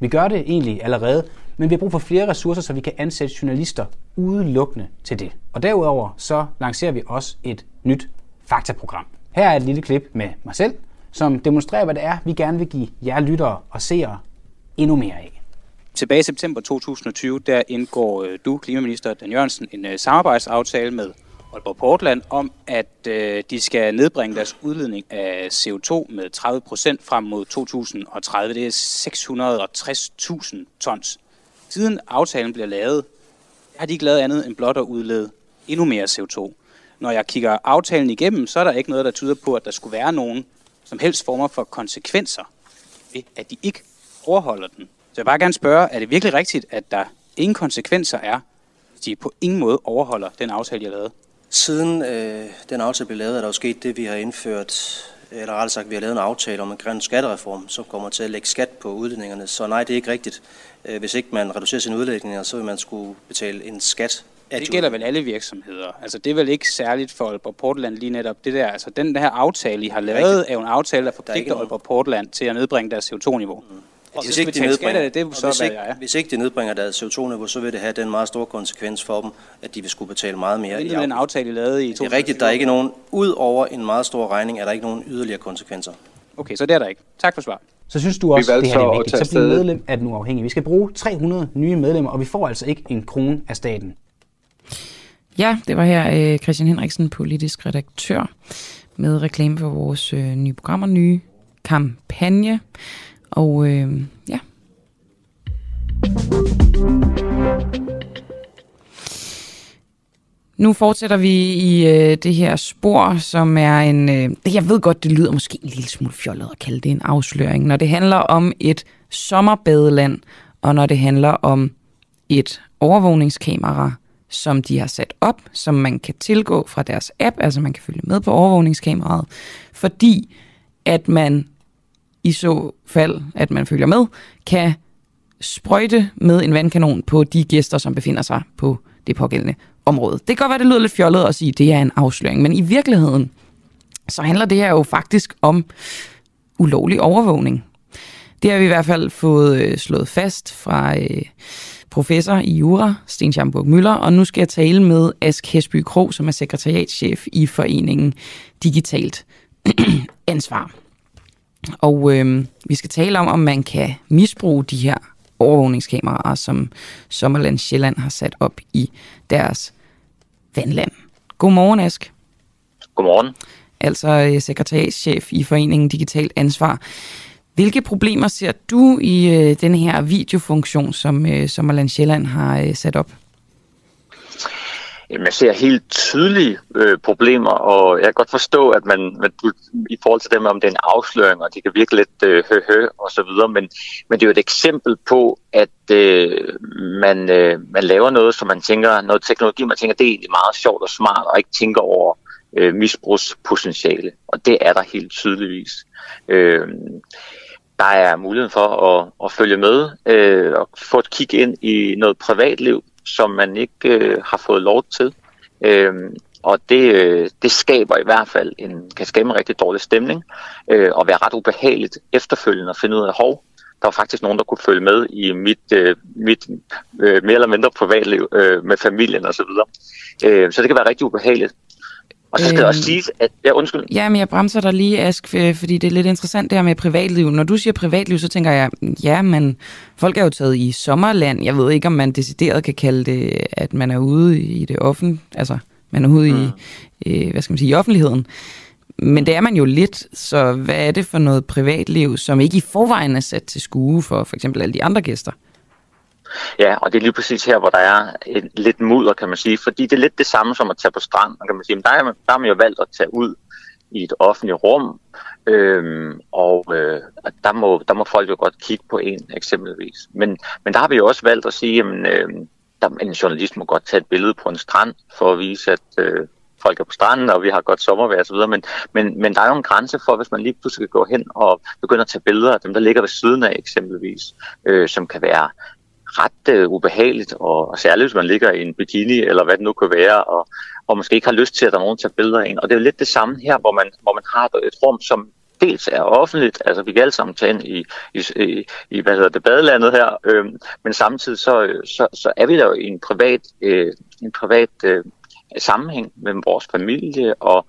Vi gør det egentlig allerede, men vi har brug for flere ressourcer, så vi kan ansætte journalister udelukkende til det. Og derudover så lancerer vi også et nyt faktaprogram. Her er et lille klip med mig selv, som demonstrerer, hvad det er, vi gerne vil give jer lyttere og seere endnu mere af. Tilbage i september 2020, der indgår øh, du, klimaminister Dan Jørgensen, en øh, samarbejdsaftale med Aalborg Portland om, at øh, de skal nedbringe deres udledning af CO2 med 30 procent frem mod 2030. Det er 660.000 tons. Siden aftalen bliver lavet, har de ikke lavet andet end blot at udlede endnu mere CO2. Når jeg kigger aftalen igennem, så er der ikke noget, der tyder på, at der skulle være nogen som helst former for konsekvenser ved, at de ikke overholder den. jeg vil bare gerne spørge, er det virkelig rigtigt, at der ingen konsekvenser er, hvis de på ingen måde overholder den aftale, jeg har lavet? Siden øh, den aftale blev lavet, er der jo sket det, vi har indført, eller rettere sagt, vi har lavet en aftale om en grøn skattereform, som kommer til at lægge skat på udledningerne. Så nej, det er ikke rigtigt. Øh, hvis ikke man reducerer sine udledninger, så vil man skulle betale en skat af Det gælder vel alle virksomheder. Altså det er vel ikke særligt for Aalborg Portland lige netop det der. Altså den der aftale, I har lavet, er jo en aftale, der forpligter Aalborg Portland til at nedbringe deres CO2-niveau. Mm. Og hvis, ikke de nedbringer, det, det, så hvis, ikke, jeg. hvis ikke de nedbringer deres CO2-niveau, så vil det have den meget store konsekvens for dem, at de vil skulle betale meget mere. Det er den aftale, I lavede i 2014. Det er rigtigt, der er ikke nogen, ud over en meget stor regning, er der ikke nogen yderligere konsekvenser. Okay, så det er der ikke. Tak for svar. Så synes du også, det her er vigtigt, så bliver medlem af den uafhængige. Vi skal bruge 300 nye medlemmer, og vi får altså ikke en krone af staten. Ja, det var her øh, Christian Henriksen, politisk redaktør, med reklame for vores øh, nye programmer, nye kampagne. Og øh, ja. Nu fortsætter vi i øh, det her spor, som er en... Øh, jeg ved godt, det lyder måske en lille smule fjollet at kalde det en afsløring, når det handler om et sommerbadeland, og når det handler om et overvågningskamera, som de har sat op, som man kan tilgå fra deres app, altså man kan følge med på overvågningskameraet, fordi at man i så fald, at man følger med, kan sprøjte med en vandkanon på de gæster, som befinder sig på det pågældende område. Det kan godt være, det lyder lidt fjollet at sige, at det er en afsløring, men i virkeligheden, så handler det her jo faktisk om ulovlig overvågning. Det har vi i hvert fald fået øh, slået fast fra øh, professor i jura, Sten Schamburg Møller, og nu skal jeg tale med Ask Hesby Kro, som er sekretariatschef i foreningen Digitalt Ansvar. Og øh, vi skal tale om, om man kan misbruge de her overvågningskameraer, som Sommerland Sjælland har sat op i deres vandland. Godmorgen, Ask. Godmorgen. Altså øh, sekretariatschef i Foreningen Digitalt Ansvar. Hvilke problemer ser du i øh, den her videofunktion, som øh, Sommerland Sjælland har øh, sat op? Man ser helt tydelige øh, problemer, og jeg kan godt forstå, at man, man i forhold til dem, om det er en afsløring, og det kan virke lidt øh, hø-hø og så videre, men, men det er jo et eksempel på, at øh, man, øh, man laver noget, som man tænker, noget teknologi, man tænker, det er egentlig meget sjovt og smart, og ikke tænker over øh, misbrugspotentiale, og det er der helt tydeligvis. Øh, der er muligheden for at, at følge med øh, og få et kig ind i noget privatliv, som man ikke øh, har fået lov til. Øh, og det, øh, det skaber i hvert fald en, kan skabe en rigtig dårlig stemning, øh, og være ret ubehageligt efterfølgende at finde ud af, hov, der var faktisk nogen, der kunne følge med i mit, øh, mit øh, mere eller mindre privatliv øh, med familien osv. Så, øh, så det kan være rigtig ubehageligt. Og så skal øhm, det også sige, at... Ja, undskyld. Ja, men jeg bremser dig lige, Ask, fordi det er lidt interessant det her med privatliv. Når du siger privatliv, så tænker jeg, ja, men folk er jo taget i sommerland. Jeg ved ikke, om man decideret kan kalde det, at man er ude i det offentlige. Altså, man er ude mm. i, øh, hvad skal man sige, i offentligheden. Men det er man jo lidt, så hvad er det for noget privatliv, som ikke i forvejen er sat til skue for for eksempel alle de andre gæster? Ja, og det er lige præcis her, hvor der er et, lidt mudder, kan man sige, fordi det er lidt det samme som at tage på strand. kan man sige, men der, er, der er man jo valgt at tage ud i et offentligt rum, øhm, og øh, der, må, der må folk jo godt kigge på en eksempelvis. Men, men der har vi jo også valgt at sige, at øh, der, en journalist må godt tage et billede på en strand for at vise, at øh, folk er på stranden, og vi har godt sommervejr osv., men, men, men der er jo en grænse for, hvis man lige pludselig går hen og begynder at tage billeder af dem, der ligger ved siden af eksempelvis, øh, som kan være ret øh, ubehageligt, og, og særligt hvis man ligger i en bikini, eller hvad det nu kan være, og, og måske ikke har lyst til, at der er nogen tager billeder af en. Og det er jo lidt det samme her, hvor man, hvor man har et rum, som dels er offentligt, altså vi kan alle sammen tage ind i, i, i, i hvad hedder det, badelandet her, øh, men samtidig så, øh, så, så er vi der jo i en privat, øh, en privat øh, sammenhæng med vores familie, og,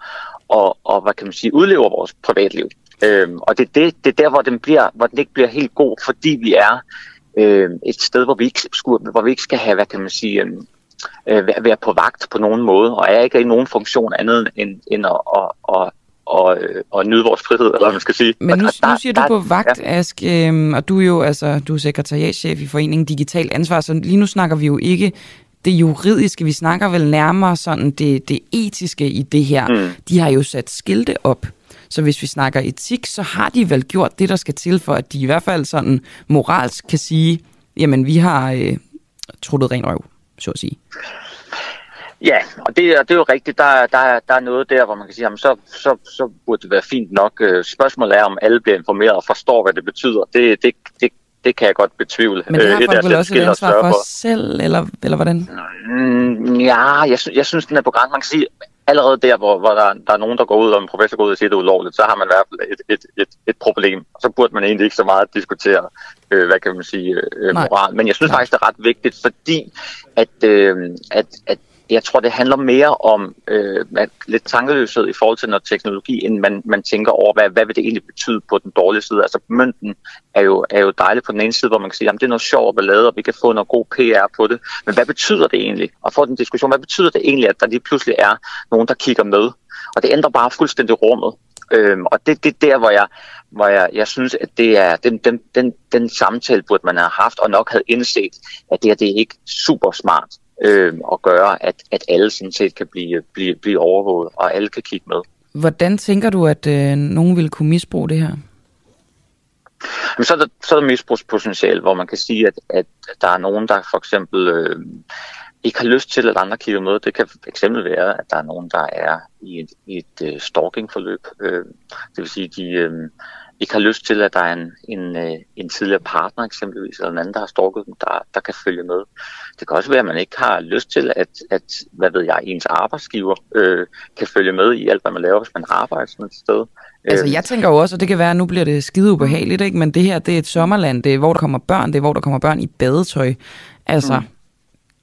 og, og hvad kan man sige, udlever vores privatliv. Øhm, og det, det, det er der, hvor den, bliver, hvor den ikke bliver helt god, fordi vi er øh, et sted, hvor vi, ikke skulle, hvor vi ikke skal have, hvad kan man sige, øh, øh, være på vagt på nogen måde, og er ikke i nogen funktion andet end, end at, at, at og, og nyde vores frihed, eller hvad man skal sige. Men nu, der, nu siger der, du på vagt, ja. Ask, øhm, og du er jo altså, du er sekretariatschef i Foreningen Digital Ansvar, så lige nu snakker vi jo ikke det juridiske, vi snakker vel nærmere sådan det, det etiske i det her. Mm. De har jo sat skilte op, Så hvis vi snakker etik, så har de vel gjort det, der skal til for, at de i hvert fald sådan moralsk kan sige, jamen vi har øh, truttet ren røv, så at sige. Ja, og det, er, det er jo rigtigt. Der, der, der er noget der, hvor man kan sige, jamen, så, så, så burde det være fint nok. Øh, spørgsmålet er, om alle bliver informeret og forstår, hvad det betyder. Det, det, det, det kan jeg godt betvivle. Men det har øh, folk vel også et ansvar for, for selv, eller, eller hvordan? Mm, ja, jeg, jeg synes, den er på gang. Man kan sige, allerede der, hvor, hvor der, der er nogen, der går ud, og en professor går ud og siger, at det er ulovligt, så har man i hvert fald et, et, et, et problem. Så burde man egentlig ikke så meget diskutere, øh, hvad kan man sige, øh, moral. Men jeg synes Nej. faktisk, det er ret vigtigt, fordi at, øh, at, at jeg tror, det handler mere om øh, lidt tankeløshed i forhold til noget teknologi, end man, man tænker over, hvad, hvad vil det egentlig betyde på den dårlige side. Altså mønten er jo, er jo dejlig på den ene side, hvor man kan sige, at det er noget sjovt at lave, og vi kan få noget god PR på det. Men hvad betyder det egentlig? Og få den diskussion, hvad betyder det egentlig, at der lige pludselig er nogen, der kigger med? Og det ændrer bare fuldstændig rummet. Øhm, og det er det der, hvor jeg, hvor jeg, jeg synes, at det er den, den, den, den samtale, burde man have haft, og nok havde indset, at det her det er ikke super smart øh, og gøre, at, at alle sådan set kan blive, blive, blive overvåget, og alle kan kigge med. Hvordan tænker du, at øh, nogen vil kunne misbruge det her? Jamen, så, er der, så er der misbrugspotentiale, hvor man kan sige, at, at der er nogen, der for eksempel øh, ikke har lyst til, at andre kigger med. Det kan eksempel være, at der er nogen, der er i et, i et uh, stalkingforløb. Øh, det vil sige, de, øh, ikke har lyst til, at der er en, en, øh, en tidligere partner eksempelvis, eller en anden, der har stalket dem, der, der kan følge med. Det kan også være, at man ikke har lyst til, at, at hvad ved jeg, ens arbejdsgiver øh, kan følge med i alt, hvad man laver, hvis man arbejder sådan et sted. Altså jeg tænker jo også, og det kan være, at nu bliver det skide ubehageligt, ikke? men det her, det er et sommerland, det er hvor der kommer børn, det er hvor der kommer børn i badetøj. Altså, mm.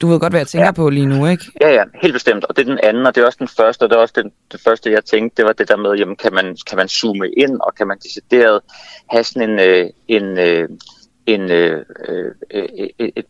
Du ved godt, hvad jeg tænker ja. på lige nu, ikke? Ja, ja, helt bestemt. Og det er den anden, og det er også den første, og det er også det, det første, jeg tænkte, det var det der med, jamen, kan man, kan man zoome ind, og kan man decideret have sådan en, øh, en, øh, en, øh, øh, et, et, et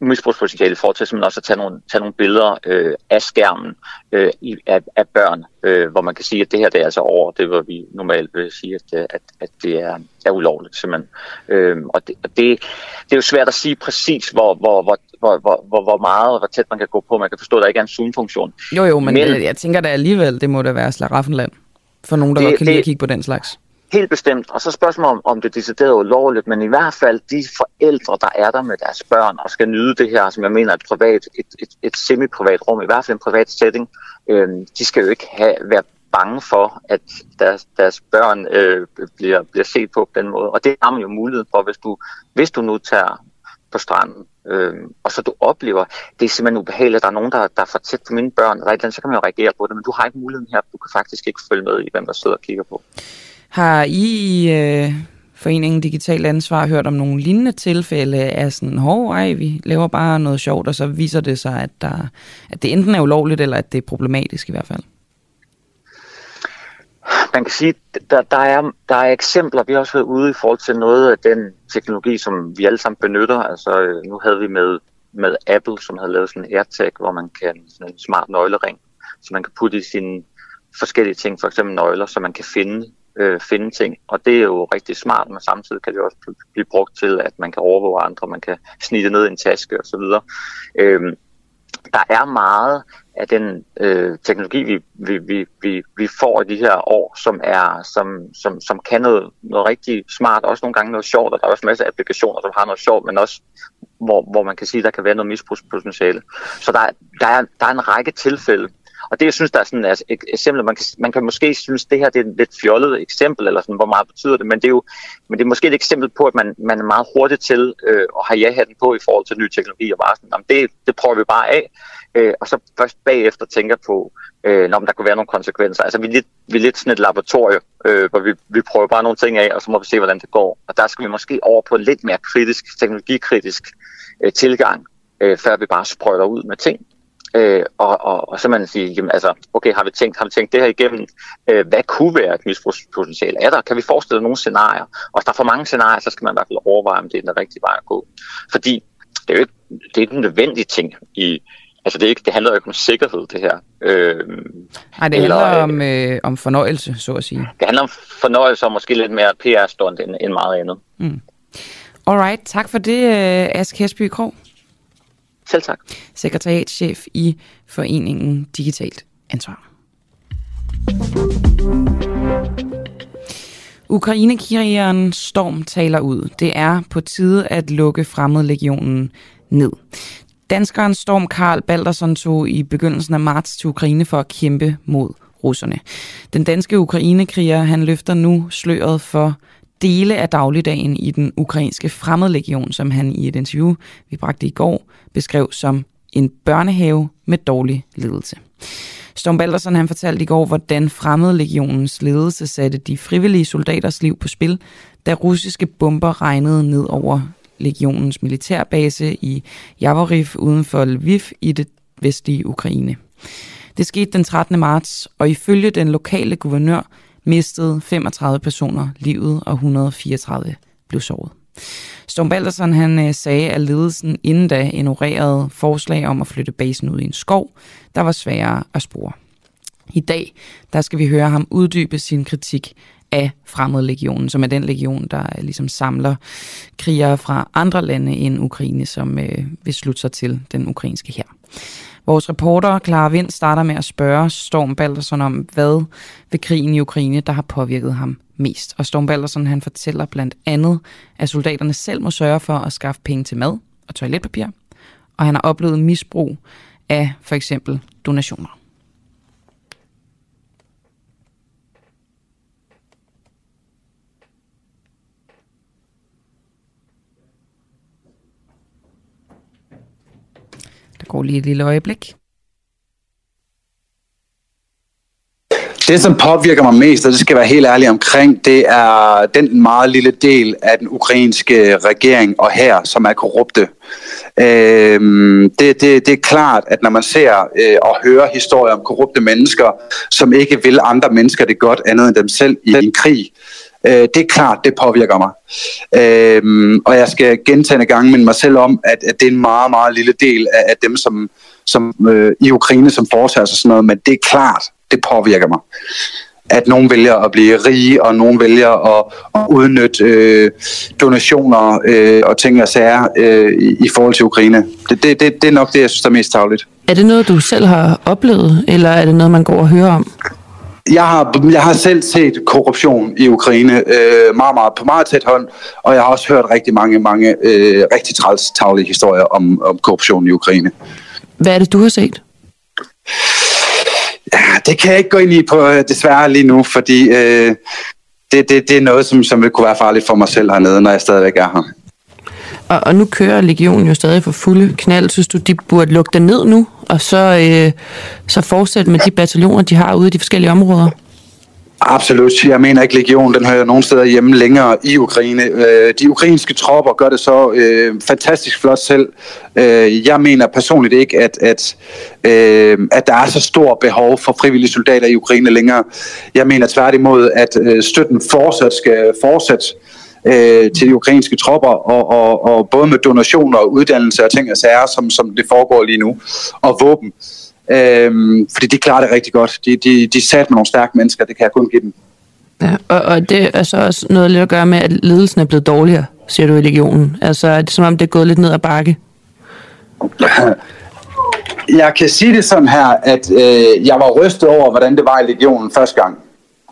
misbrugspotentiale i forhold til simpelthen også at tage nogle, tage nogle billeder øh, af skærmen øh, i, af, af børn, øh, hvor man kan sige, at det her det er altså over det, hvor vi normalt vil sige, at, at, at det er, er ulovligt simpelthen. Øh, og det, og det, det er jo svært at sige præcis, hvor, hvor, hvor, hvor, hvor, hvor, hvor meget og hvor tæt man kan gå på. Man kan forstå, at der ikke er en zoom-funktion. Jo, jo, men, men jeg, tænker da alligevel, det må da være slaraffenland for nogen, der det, godt kan lide at kigge på den slags. Helt bestemt. Og så spørgsmålet om, om det er decideret ulovligt, men i hvert fald de forældre, der er der med deres børn og skal nyde det her, som jeg mener er et, privat, et, et, et semi-privat rum, i hvert fald en privat setting, øh, de skal jo ikke have, være bange for, at deres, deres børn øh, bliver, bliver set på på den måde. Og det har man jo mulighed for, hvis du, hvis du nu tager på stranden, øh, og så du oplever, det er simpelthen ubehageligt, at der er nogen, der, der er for tæt på mine børn, eller andet, så kan man jo reagere på det, men du har ikke muligheden her, du kan faktisk ikke følge med i, hvem der sidder og kigger på. Har I i øh, Foreningen Digital Ansvar hørt om nogle lignende tilfælde af sådan, hov, ej, vi laver bare noget sjovt, og så viser det sig, at, der, at det enten er ulovligt, eller at det er problematisk i hvert fald? Man kan sige, der, der, er, der er eksempler, vi har også været ude i forhold til noget af den teknologi, som vi alle sammen benytter. Altså, øh, nu havde vi med, med Apple, som havde lavet sådan en AirTag, hvor man kan sådan en smart nøglering, så man kan putte i sine forskellige ting, for eksempel nøgler, så man kan finde øh, finde ting. Og det er jo rigtig smart, men samtidig kan det også blive brugt til, at man kan overvåge andre, man kan snitte ned i en taske osv. Øh, der er meget af den øh, teknologi, vi, vi, vi, vi, vi får i de her år, som er som, som, som kan noget, noget rigtig smart, også nogle gange noget sjovt, og der er også masser af applikationer, som har noget sjovt, men også hvor, hvor man kan sige, der kan være noget misbrugspotentiale. Så der, der, er, der er en række tilfælde, og det, jeg synes, der er sådan altså, et eksempel, man kan, man kan måske synes, det her det er et lidt fjollet eksempel, eller sådan, hvor meget betyder det, men det er jo men det er måske et eksempel på, at man, man er meget hurtig til øh, at have ja-hatten på i forhold til ny teknologi, og bare sådan, jamen, det, det prøver vi bare af, øh, og så først bagefter tænker på, øh, når der kunne være nogle konsekvenser. Altså, vi er lidt, vi er lidt sådan et laboratorium, øh, hvor vi, vi prøver bare nogle ting af, og så må vi se, hvordan det går. Og der skal vi måske over på en lidt mere kritisk, teknologikritisk øh, tilgang, øh, før vi bare sprøjter ud med ting. Øh, og, og, og så man sige, jamen, altså, okay, har vi tænkt, har vi tænkt det her igennem? Øh, hvad kunne være et misbrugspotentiale? Er der, kan vi forestille nogle scenarier? Og hvis der er for mange scenarier, så skal man i hvert fald overveje, om det er den rigtige vej at gå. Fordi det er jo ikke, det er ikke en nødvendig ting i, Altså det, er ikke, det handler jo ikke om sikkerhed, det her. Øh, Nej, det eller, handler om, øh, om fornøjelse, så at sige. Det handler om fornøjelse og måske lidt mere PR-stund end, end meget andet. Mm. Alright, tak for det, øh, Ask Hesby Krog. Selv tak. Sekretariatschef i Foreningen Digitalt Ansvar. Ukrainekrigeren Storm taler ud. Det er på tide at lukke fremmedlegionen ned. Danskeren Storm Karl Baldersson tog i begyndelsen af marts til Ukraine for at kæmpe mod russerne. Den danske ukrainekriger han løfter nu sløret for dele af dagligdagen i den ukrainske fremmedlegion, som han i et interview, vi bragte i går, beskrev som en børnehave med dårlig ledelse. Storm Baldersen han fortalte i går, hvordan fremmedlegionens ledelse satte de frivillige soldaters liv på spil, da russiske bomber regnede ned over legionens militærbase i Javoriv uden for Lviv i det vestlige Ukraine. Det skete den 13. marts, og ifølge den lokale guvernør mistede 35 personer livet, og 134 blev såret. Storm Baldersen han øh, sagde, at ledelsen inden da ignorerede forslag om at flytte basen ud i en skov, der var sværere at spore. I dag der skal vi høre ham uddybe sin kritik af Fremmedlegionen, som er den legion, der øh, ligesom samler krigere fra andre lande end Ukraine, som øh, vil slutte sig til den ukrainske her. Vores reporter Clara Vind starter med at spørge Storm Balderson om, hvad ved krigen i Ukraine, der har påvirket ham mest. Og Storm Balderson han fortæller blandt andet, at soldaterne selv må sørge for at skaffe penge til mad og toiletpapir, og han har oplevet misbrug af for eksempel donationer. Der går lige et lille øjeblik. Det, som påvirker mig mest, og det skal være helt ærlig omkring, det er den meget lille del af den ukrainske regering og her, som er korrupte. Øhm, det, det, det er klart, at når man ser øh, og hører historier om korrupte mennesker, som ikke vil andre mennesker det godt andet end dem selv i en krig, øh, det er klart, det påvirker mig. Øh, og jeg skal gentagende gange minde mig selv om, at, at det er en meget, meget lille del af, af dem, som, som øh, i Ukraine, som foretager sig sådan noget, men det er klart, det påvirker mig. At nogen vælger at blive rige, og nogen vælger at, at udnytte øh, donationer øh, og ting og sager øh, i, i forhold til Ukraine. Det, det, det, det er nok det, jeg synes er mest tageligt. Er det noget, du selv har oplevet, eller er det noget, man går og hører om? Jeg har, jeg har selv set korruption i Ukraine øh, meget, meget på meget tæt hånd, og jeg har også hørt rigtig mange, mange øh, rigtig træls tavlige historier om, om korruption i Ukraine. Hvad er det, du har set? Ja, det kan jeg ikke gå ind i på øh, desværre lige nu, fordi øh, det, det, det er noget, som, som vil kunne være farligt for mig selv hernede, når jeg stadigvæk er her. Og, og nu kører legionen jo stadig for fulde knald. Synes du, de burde lukke den ned nu, og så, øh, så fortsætte med de bataljoner, de har ude i de forskellige områder? Absolut. Jeg mener ikke, legion den hører nogen steder hjemme længere i Ukraine. Øh, de ukrainske tropper gør det så øh, fantastisk flot selv. Øh, jeg mener personligt ikke, at, at, øh, at der er så stor behov for frivillige soldater i Ukraine længere. Jeg mener tværtimod, at øh, støtten fortsat skal fortsætte øh, til de ukrainske tropper, og, og, og både med donationer og uddannelse og ting og sager, som, som det foregår lige nu, og våben. Øhm, fordi de klarer det rigtig godt. De, de, de er sat med nogle stærke mennesker, det kan jeg kun give dem. Ja, og, og det er så også noget lidt at gøre med, at ledelsen er blevet dårligere, siger du i legionen. Altså er det som om, det er gået lidt ned ad bakke? Jeg kan sige det sådan her, at øh, jeg var rystet over, hvordan det var i legionen første gang.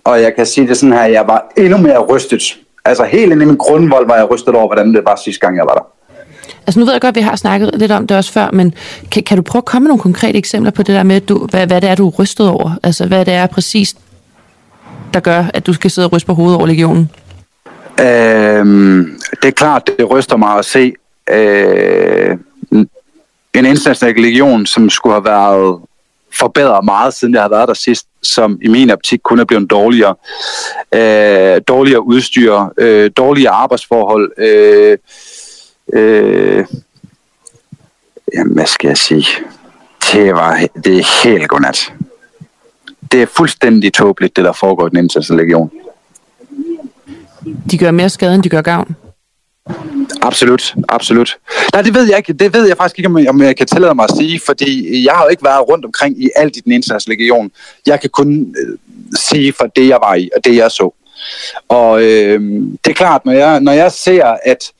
Og jeg kan sige det sådan her, at jeg var endnu mere rystet. Altså helt inde i min grundvold var jeg rystet over, hvordan det var sidste gang, jeg var der. Altså nu ved jeg godt, at vi har snakket lidt om det også før, men kan, kan du prøve at komme med nogle konkrete eksempler på det der med, du, hvad, hvad det er, du er rystet over? Altså hvad det er præcis, der gør, at du skal sidde og ryste på hovedet over legionen? Øhm, det er klart, det ryster mig at se øh, en international legion, som skulle have været forbedret meget, siden jeg har været der sidst, som i min optik kun er blevet dårligere. Øh, dårligere udstyr, øh, dårligere arbejdsforhold, øh, Øh, jamen, hvad skal jeg sige? Det, var, det er helt godnat. Det er fuldstændig tåbeligt, det der foregår i den internationale legion. De gør mere skade, end de gør gavn? Absolut, absolut. Nej, det ved jeg ikke. Det ved jeg faktisk ikke, om jeg kan tillade mig at sige, fordi jeg har jo ikke været rundt omkring i alt i den internationale legion. Jeg kan kun øh, sige for det, jeg var i, og det, jeg så. Og øh, det er klart, når jeg, når jeg ser, at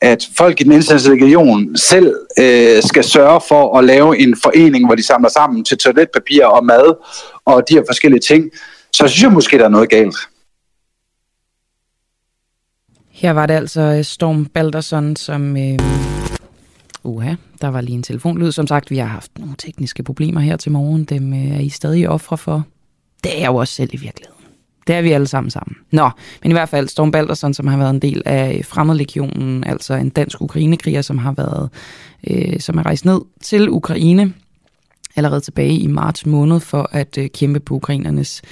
at folk i den internationale legion selv øh, skal sørge for at lave en forening, hvor de samler sammen til toiletpapir og mad og de her forskellige ting, så synes jeg måske, der er noget galt. Her var det altså øh, Storm Balderson, som... Øh, uha, der var lige en telefonlyd. Som sagt, vi har haft nogle tekniske problemer her til morgen. Dem øh, er I stadig ofre for. Det er jo også selv i virkeligheden. Det er vi alle sammen sammen. Nå, men i hvert fald Storm Balderson, som har været en del af øh, Fremmedlegionen, altså en dansk ukrainekriger, som har været, øh, som er rejst ned til Ukraine allerede tilbage i marts måned for at øh, kæmpe på ukrainernes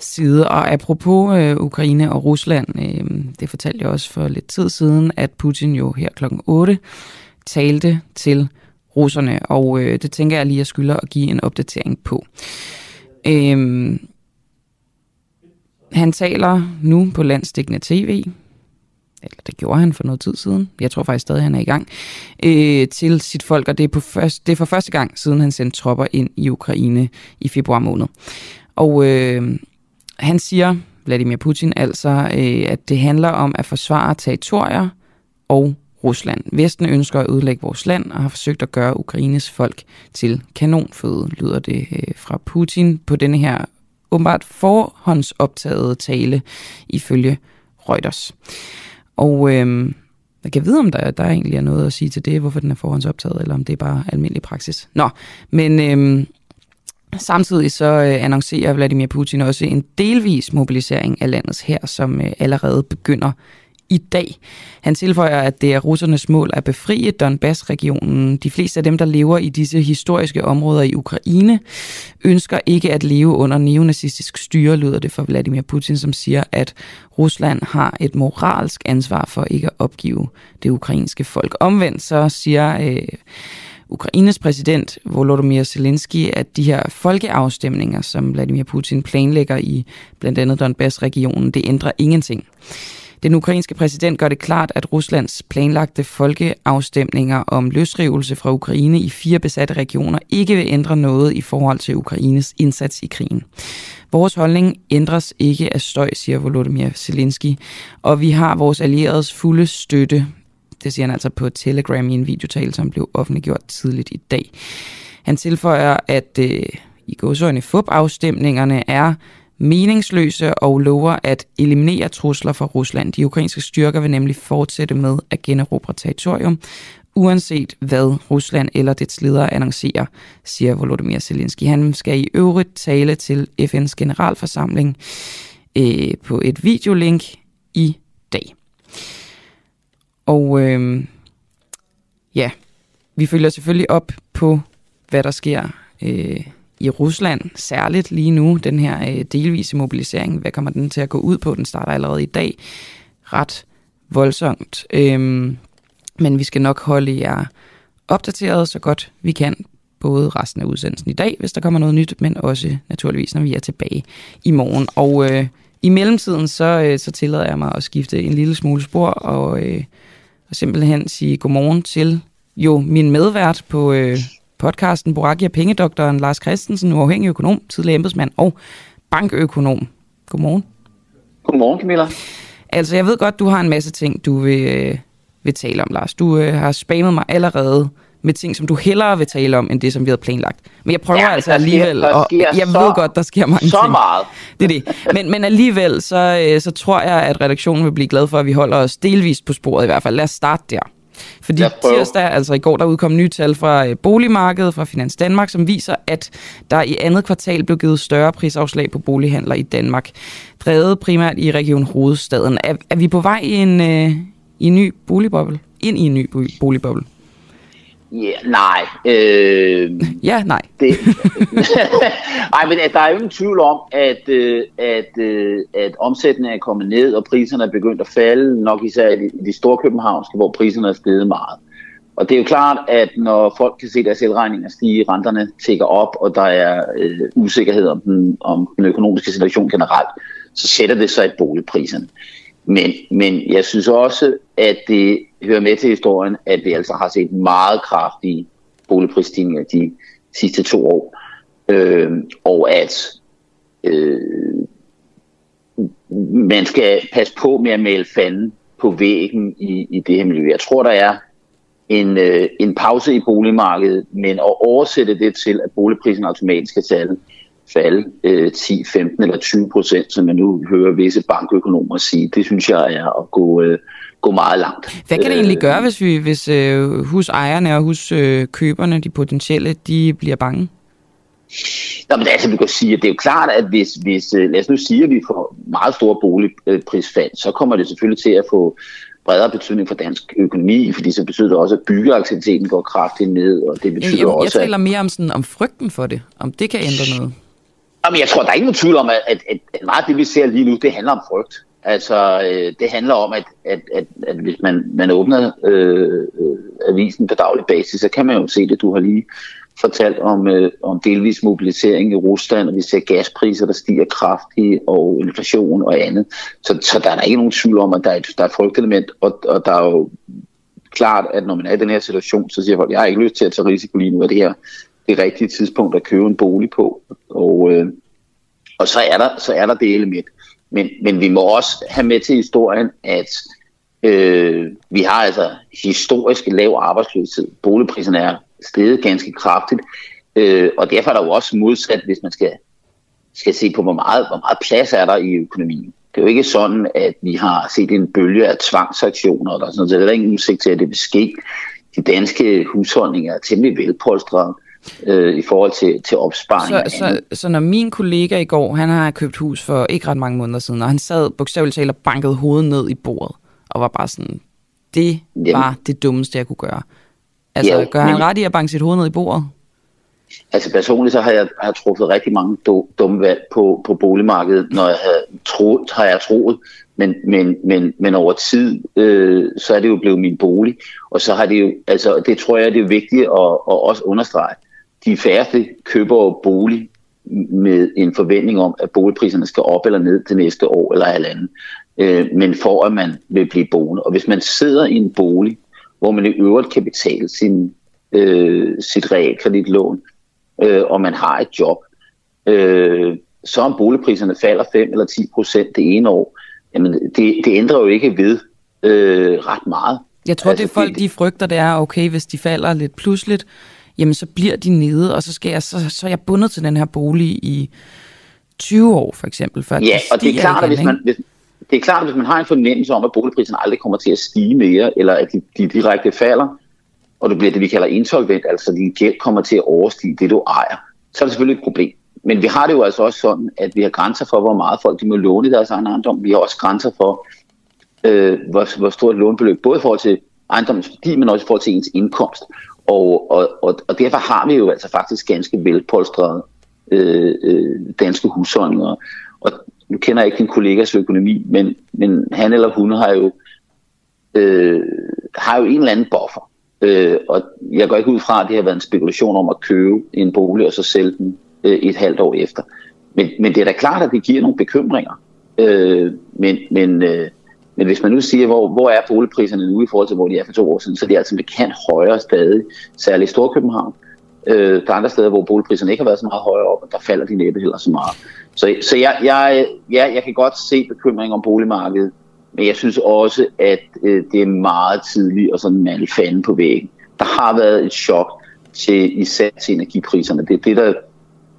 side. Og apropos øh, Ukraine og Rusland, øh, det fortalte jeg også for lidt tid siden, at Putin jo her klokken 8 talte til russerne, og øh, det tænker jeg lige, at jeg skylder at give en opdatering på. Øh, han taler nu på landstækkende tv, eller det gjorde han for noget tid siden, jeg tror faktisk stadig, han er i gang, øh, til sit folk, og det er, på først, det er for første gang, siden han sendte tropper ind i Ukraine i februar måned. Og øh, han siger, Vladimir Putin, altså, øh, at det handler om at forsvare territorier og Rusland. Vesten ønsker at ødelægge vores land og har forsøgt at gøre Ukraines folk til kanonføde, lyder det øh, fra Putin på denne her åbenbart forhåndsoptagede tale ifølge Reuters. Og øh, jeg kan vide, om der, der egentlig er noget at sige til det, hvorfor den er forhåndsoptaget, eller om det er bare almindelig praksis. Nå, men øh, samtidig så øh, annoncerer Vladimir Putin også en delvis mobilisering af landets her, som øh, allerede begynder i dag. Han tilføjer, at det er russernes mål at befrie Donbass-regionen. De fleste af dem, der lever i disse historiske områder i Ukraine, ønsker ikke at leve under neonazistisk styre, lyder det for Vladimir Putin, som siger, at Rusland har et moralsk ansvar for ikke at opgive det ukrainske folk. Omvendt så siger øh, Ukraines præsident Volodymyr Zelensky, at de her folkeafstemninger, som Vladimir Putin planlægger i blandt andet Donbass-regionen, det ændrer ingenting. Den ukrainske præsident gør det klart, at Ruslands planlagte folkeafstemninger om løsrivelse fra Ukraine i fire besatte regioner ikke vil ændre noget i forhold til Ukraines indsats i krigen. Vores holdning ændres ikke af støj, siger Volodymyr Zelensky, og vi har vores allieredes fulde støtte. Det siger han altså på Telegram i en videotale, som blev offentliggjort tidligt i dag. Han tilføjer, at øh, i gåsøjne FUB-afstemningerne er meningsløse og lover at eliminere trusler fra Rusland. De ukrainske styrker vil nemlig fortsætte med at generobre territorium, uanset hvad Rusland eller dets ledere annoncerer, siger Volodymyr Zelensky. Han skal i øvrigt tale til FN's generalforsamling øh, på et videolink i dag. Og øh, ja, vi følger selvfølgelig op på, hvad der sker øh, i Rusland, særligt lige nu, den her øh, delvise mobilisering. Hvad kommer den til at gå ud på? Den starter allerede i dag ret voldsomt. Øh, men vi skal nok holde jer opdateret så godt vi kan, både resten af udsendelsen i dag, hvis der kommer noget nyt, men også naturligvis, når vi er tilbage i morgen. Og øh, i mellemtiden, så, øh, så tillader jeg mig at skifte en lille smule spor og, øh, og simpelthen sige godmorgen til jo min medvært på, øh, podcasten Borakia Pengedoktoren Lars Christensen, uafhængig økonom, tidligere embedsmand og bankøkonom. Godmorgen. Godmorgen, Camilla. Altså, jeg ved godt, du har en masse ting, du vil, øh, vil tale om, Lars. Du øh, har spammet mig allerede med ting, som du hellere vil tale om, end det, som vi havde planlagt. Men jeg prøver ja, altså alligevel, sker, og jeg så, ved godt, der sker mange så ting. meget. Det er det. Men, men alligevel, så, øh, så tror jeg, at redaktionen vil blive glad for, at vi holder os delvist på sporet i hvert fald. Lad os starte der. Fordi tirsdag, altså i går, der udkom nye tal fra øh, boligmarkedet, fra Finans Danmark, som viser, at der i andet kvartal blev givet større prisafslag på bolighandler i Danmark. Drevet primært i Region Hovedstaden. Er, er vi på vej i en, øh, i en ny boligboble? Ind i en ny boligboble? Ja, nej. Øh, ja, nej. Det, nej, men der er jo ingen tvivl om, at, øh, at, øh, at omsætningen er kommet ned, og priserne er begyndt at falde, nok især i de store københavnske, hvor priserne er steget meget. Og det er jo klart, at når folk kan se deres elregninger stige, renterne tigger op, og der er øh, usikkerhed om den, om den økonomiske situation generelt, så sætter det sig i boligpriserne. Men, men jeg synes også, at det hører med til historien, at vi altså har set meget kraftige boligprisstigninger de sidste to år. Øh, og at øh, man skal passe på med at male fanden på væggen i, i det her miljø. Jeg tror, der er en, øh, en pause i boligmarkedet, men at oversætte det til, at boligprisen automatisk skal falde, falde øh, 10, 15 eller 20 procent, som jeg nu hører visse bankøkonomer sige. Det synes jeg er at gå, øh, gå meget langt. Hvad kan det egentlig gøre, hvis, vi, hvis øh, husejerne og huskøberne, de potentielle, de bliver bange? Nå, men altså, vi kan sige, at det er jo klart, at hvis, hvis øh, lad os nu sige, at vi får meget store boligprisfald, så kommer det selvfølgelig til at få bredere betydning for dansk økonomi, fordi så betyder det også, at byggeaktiviteten går kraftigt ned, og det betyder jeg, jeg, også, jeg taler mere om, sådan, om frygten for det, om det kan ændre noget. Jamen, jeg tror, der er ingen tvivl om, at, at, at, meget af det, vi ser lige nu, det handler om frygt. Altså, øh, det handler om, at, at, at, at hvis man, man åbner øh, øh, avisen på daglig basis, så kan man jo se det. Du har lige fortalt om, øh, om delvis mobilisering i Rusland, og vi ser gaspriser, der stiger kraftigt, og inflation og andet. Så, så der er der ikke nogen tvivl om, at der er et, der er et frygtelement, og, og der er jo klart, at når man er i den her situation, så siger folk, jeg har ikke lyst til at tage risiko lige nu, at det her det rigtige tidspunkt at købe en bolig på. Og, øh, og så, er der, så er der det element. Men, men vi må også have med til historien, at øh, vi har altså historisk lav arbejdsløshed. Boligpriserne er steget ganske kraftigt, øh, og derfor er der jo også modsat, hvis man skal, skal se på, hvor meget, hvor meget plads er der i økonomien. Det er jo ikke sådan, at vi har set en bølge af tvangsaktioner, og der er sådan, så der er ingen udsigt til, at det vil ske. De danske husholdninger er temmelig velpolstrede øh, i forhold til, til opsparing. Så, så, så når min kollega i går, han har købt hus for ikke ret mange måneder siden, og han sad bogstaveligt talt og bankede hovedet ned i bordet, og var bare sådan, det Jamen. var det dummeste, jeg kunne gøre. Altså, ja, gør han men... ret i at banke sit hoved ned i bordet? Altså personligt så har jeg, har truffet rigtig mange do, dumme valg på, på boligmarkedet, når jeg har, tro, har jeg troet, men, men, men, men over tid, øh, så er det jo blevet min bolig, og så har det jo, altså det tror jeg, det er vigtigt at, at også understrege. De færreste køber bolig med en forventning om, at boligpriserne skal op eller ned til næste år eller halvanden, øh, men for at man vil blive boende. Og hvis man sidder i en bolig, hvor man i øvrigt kan betale sin, øh, sit realkreditlån, øh, og man har et job, øh, så om boligpriserne falder 5 eller 10 procent det ene år, jamen det, det ændrer jo ikke ved øh, ret meget. Jeg tror, altså, det folk de frygter, det er, okay, hvis de falder lidt pludseligt, jamen så bliver de nede, og så, skal jeg, så, så er jeg bundet til den her bolig i 20 år for eksempel. Før ja, og det er klart, igen, at hvis man, hvis, det er klart, at hvis man har en fornemmelse om, at boligpriserne aldrig kommer til at stige mere, eller at de, de direkte falder, og det bliver det, vi kalder insolvent, altså din gæld kommer til at overstige det, du ejer, så er det selvfølgelig et problem. Men vi har det jo altså også sådan, at vi har grænser for, hvor meget folk de må låne i deres egen ejendom. Vi har også grænser for, øh, hvor, hvor stort et lånbeløb, både i forhold til ejendommens værdi, men også i forhold til ens indkomst. Og, og, og, og derfor har vi jo altså faktisk ganske velpolstrede øh, øh, danske husholdninger. Og nu kender jeg ikke din kollegas økonomi, men, men han eller hun har jo, øh, har jo en eller anden buffer. Øh, og jeg går ikke ud fra, at det har været en spekulation om at købe en bolig og så sælge den øh, et halvt år efter. Men, men det er da klart, at det giver nogle bekymringer. Øh, men, men, øh, men hvis man nu siger, hvor, hvor er boligpriserne nu i forhold til, hvor de er for to år siden, så er de altså markant højere stadig, særligt i Storkøbenhavn. Øh, der er andre steder, hvor boligpriserne ikke har været så meget højere op, og der falder de næppe heller så meget. Så, så jeg, jeg, ja, jeg kan godt se bekymring om boligmarkedet, men jeg synes også, at øh, det er meget tidligt at sådan male fanden på væggen. Der har været et chok til især til energipriserne. Det er det, der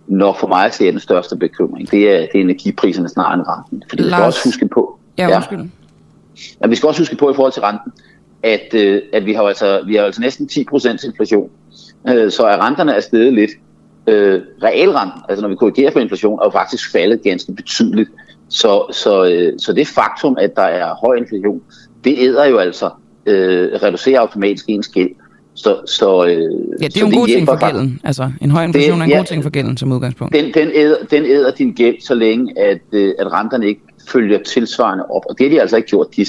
nok for mig at se er den største bekymring. Det er, det er energipriserne snarere end renten. Fordi vi skal også huske på... Ja, undskyld. Ja, vi skal også huske på i forhold til renten, at, øh, at vi har altså, vi har altså næsten 10% inflation. Øh, så er renterne er steget lidt. Øh, realrenten, altså når vi korrigerer for inflation, er jo faktisk faldet ganske betydeligt. Så, så, øh, så det faktum, at der er høj inflation, det æder jo altså, øh, reducerer automatisk ens gæld. Så, så, øh, ja, det er jo en god ting for gælden. Altså, en høj inflation det, er en ja, god ting for gælden som udgangspunkt. Den, den, æder, den æder din gæld, så længe at, øh, at renterne ikke følger tilsvarende op. Og det har de altså ikke gjort. De er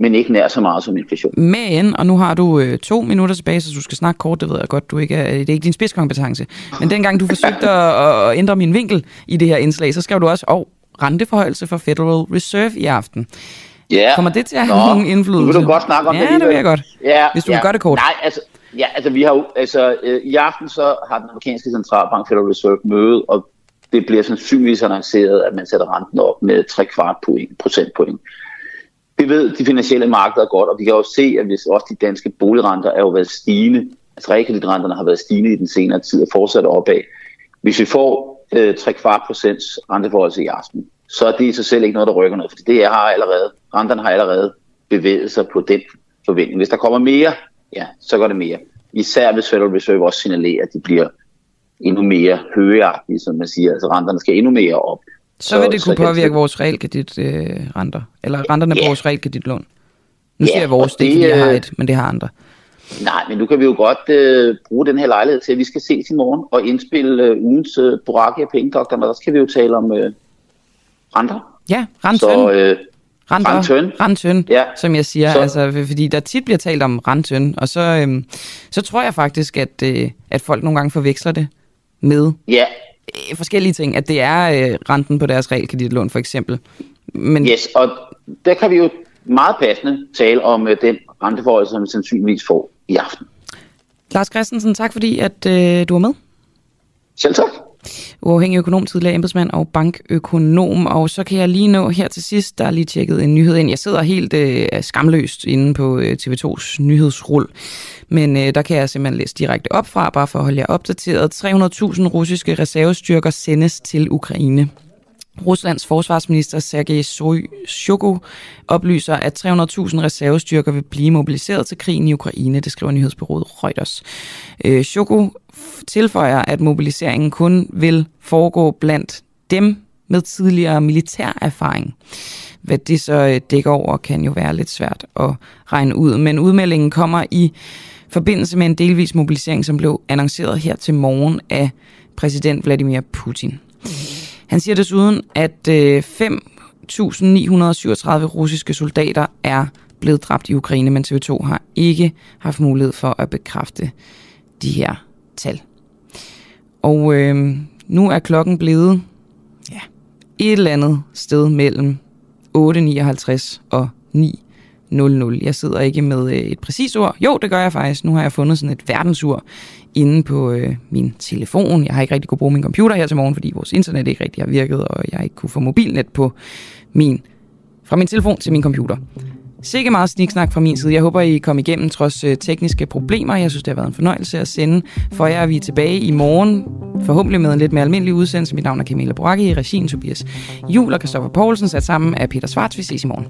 men ikke nær så meget som inflation. Men, og nu har du øh, to minutter tilbage, så du skal snakke kort, det ved jeg godt, du ikke er, det er ikke din spidskompetence. Men dengang du forsøgte at, at ændre min vinkel i det her indslag, så skrev du også, og oh, renteforhøjelse for Federal Reserve i aften. Ja. Kommer det til at have Nå, nogen indflydelse? Nu vil du godt snakke om ja, det. Ja, det vil jeg godt. Ja, hvis du ja. vil gøre det kort. Nej, altså, ja, altså vi har jo, altså øh, i aften så har den amerikanske centralbank Federal Reserve møde, og det bliver sandsynligvis annonceret, at man sætter renten op med 3 kvart point, procentpoint. Det ved de finansielle markeder godt, og vi kan også se, at hvis også de danske boligrenter er jo været stigende, altså realkreditrenterne har været stigende i den senere tid og fortsat opad. Hvis vi får øh, 3 kvart procents renteforhold i aften, så er det i sig selv ikke noget, der rykker noget, for det er, har allerede, renterne har allerede bevæget sig på den forventning. Hvis der kommer mere, ja, så går det mere. Især hvis Federal Reserve også signalerer, at de bliver endnu mere højeagtige, som man siger. Altså renterne skal endnu mere op. Så, så vil det kunne så påvirke vores realkredit øh, renter, eller renterne yeah. på vores realkreditlån. Nu yeah, siger jeg vores, det ikke fordi jeg har et, men det har andre. Nej, men nu kan vi jo godt øh, bruge den her lejlighed til, at vi skal ses i morgen og indspille øh, ugens øh, og Pengedoktoren, og der skal vi jo tale om øh, renter. Ja, rentøn. Så, øh, Renter, rentøn. Rentøn, ja. som jeg siger. Så. Altså, fordi der tit bliver talt om rentøn, og så, øhm, så tror jeg faktisk, at, øh, at folk nogle gange forveksler det med ja. øh, forskellige ting. At det er øh, renten på deres realkreditlån, for eksempel. Men, yes, og der kan vi jo meget passende tale om øh, den renteforhold, som vi sandsynligvis får i aften. Lars Christensen, tak fordi at øh, du var med. Selv tak. Uafhængig økonom, tidligere embedsmand og bankøkonom. Og så kan jeg lige nå her til sidst, der er lige tjekket en nyhed ind. Jeg sidder helt øh, skamløst inde på øh, TV2's nyhedsrull. Men øh, der kan jeg simpelthen læse direkte op fra, bare for at holde jer opdateret. 300.000 russiske reservestyrker sendes til Ukraine. Ruslands forsvarsminister Sergej Shoigu oplyser, at 300.000 reservestyrker vil blive mobiliseret til krigen i Ukraine, det skriver nyhedsbyrået Reuters. Øh, Shoigu tilføjer, at mobiliseringen kun vil foregå blandt dem med tidligere militær erfaring. Hvad det så øh, dækker over, kan jo være lidt svært at regne ud. Men udmeldingen kommer i forbindelse med en delvis mobilisering, som blev annonceret her til morgen af præsident Vladimir Putin. Han siger desuden, at øh, 5.937 russiske soldater er blevet dræbt i Ukraine, men TV2 har ikke haft mulighed for at bekræfte de her tal. Og øh, nu er klokken blevet ja, et eller andet sted mellem 8.59 og 9 00. Jeg sidder ikke med øh, et præcist ord. Jo, det gør jeg faktisk. Nu har jeg fundet sådan et verdensur inde på øh, min telefon. Jeg har ikke rigtig kunne bruge min computer her til morgen, fordi vores internet ikke rigtig har virket, og jeg ikke kunne få mobilnet på min, fra min telefon til min computer. Sikke meget sniksnak fra min side. Jeg håber, I kom igennem trods øh, tekniske problemer. Jeg synes, det har været en fornøjelse at sende. For jer er vi tilbage i morgen. Forhåbentlig med en lidt mere almindelig udsendelse. Mit navn er Camilla Boracchi i regien Tobias Jul og Kristoffer Poulsen sat sammen af Peter Svarts. Vi ses i morgen.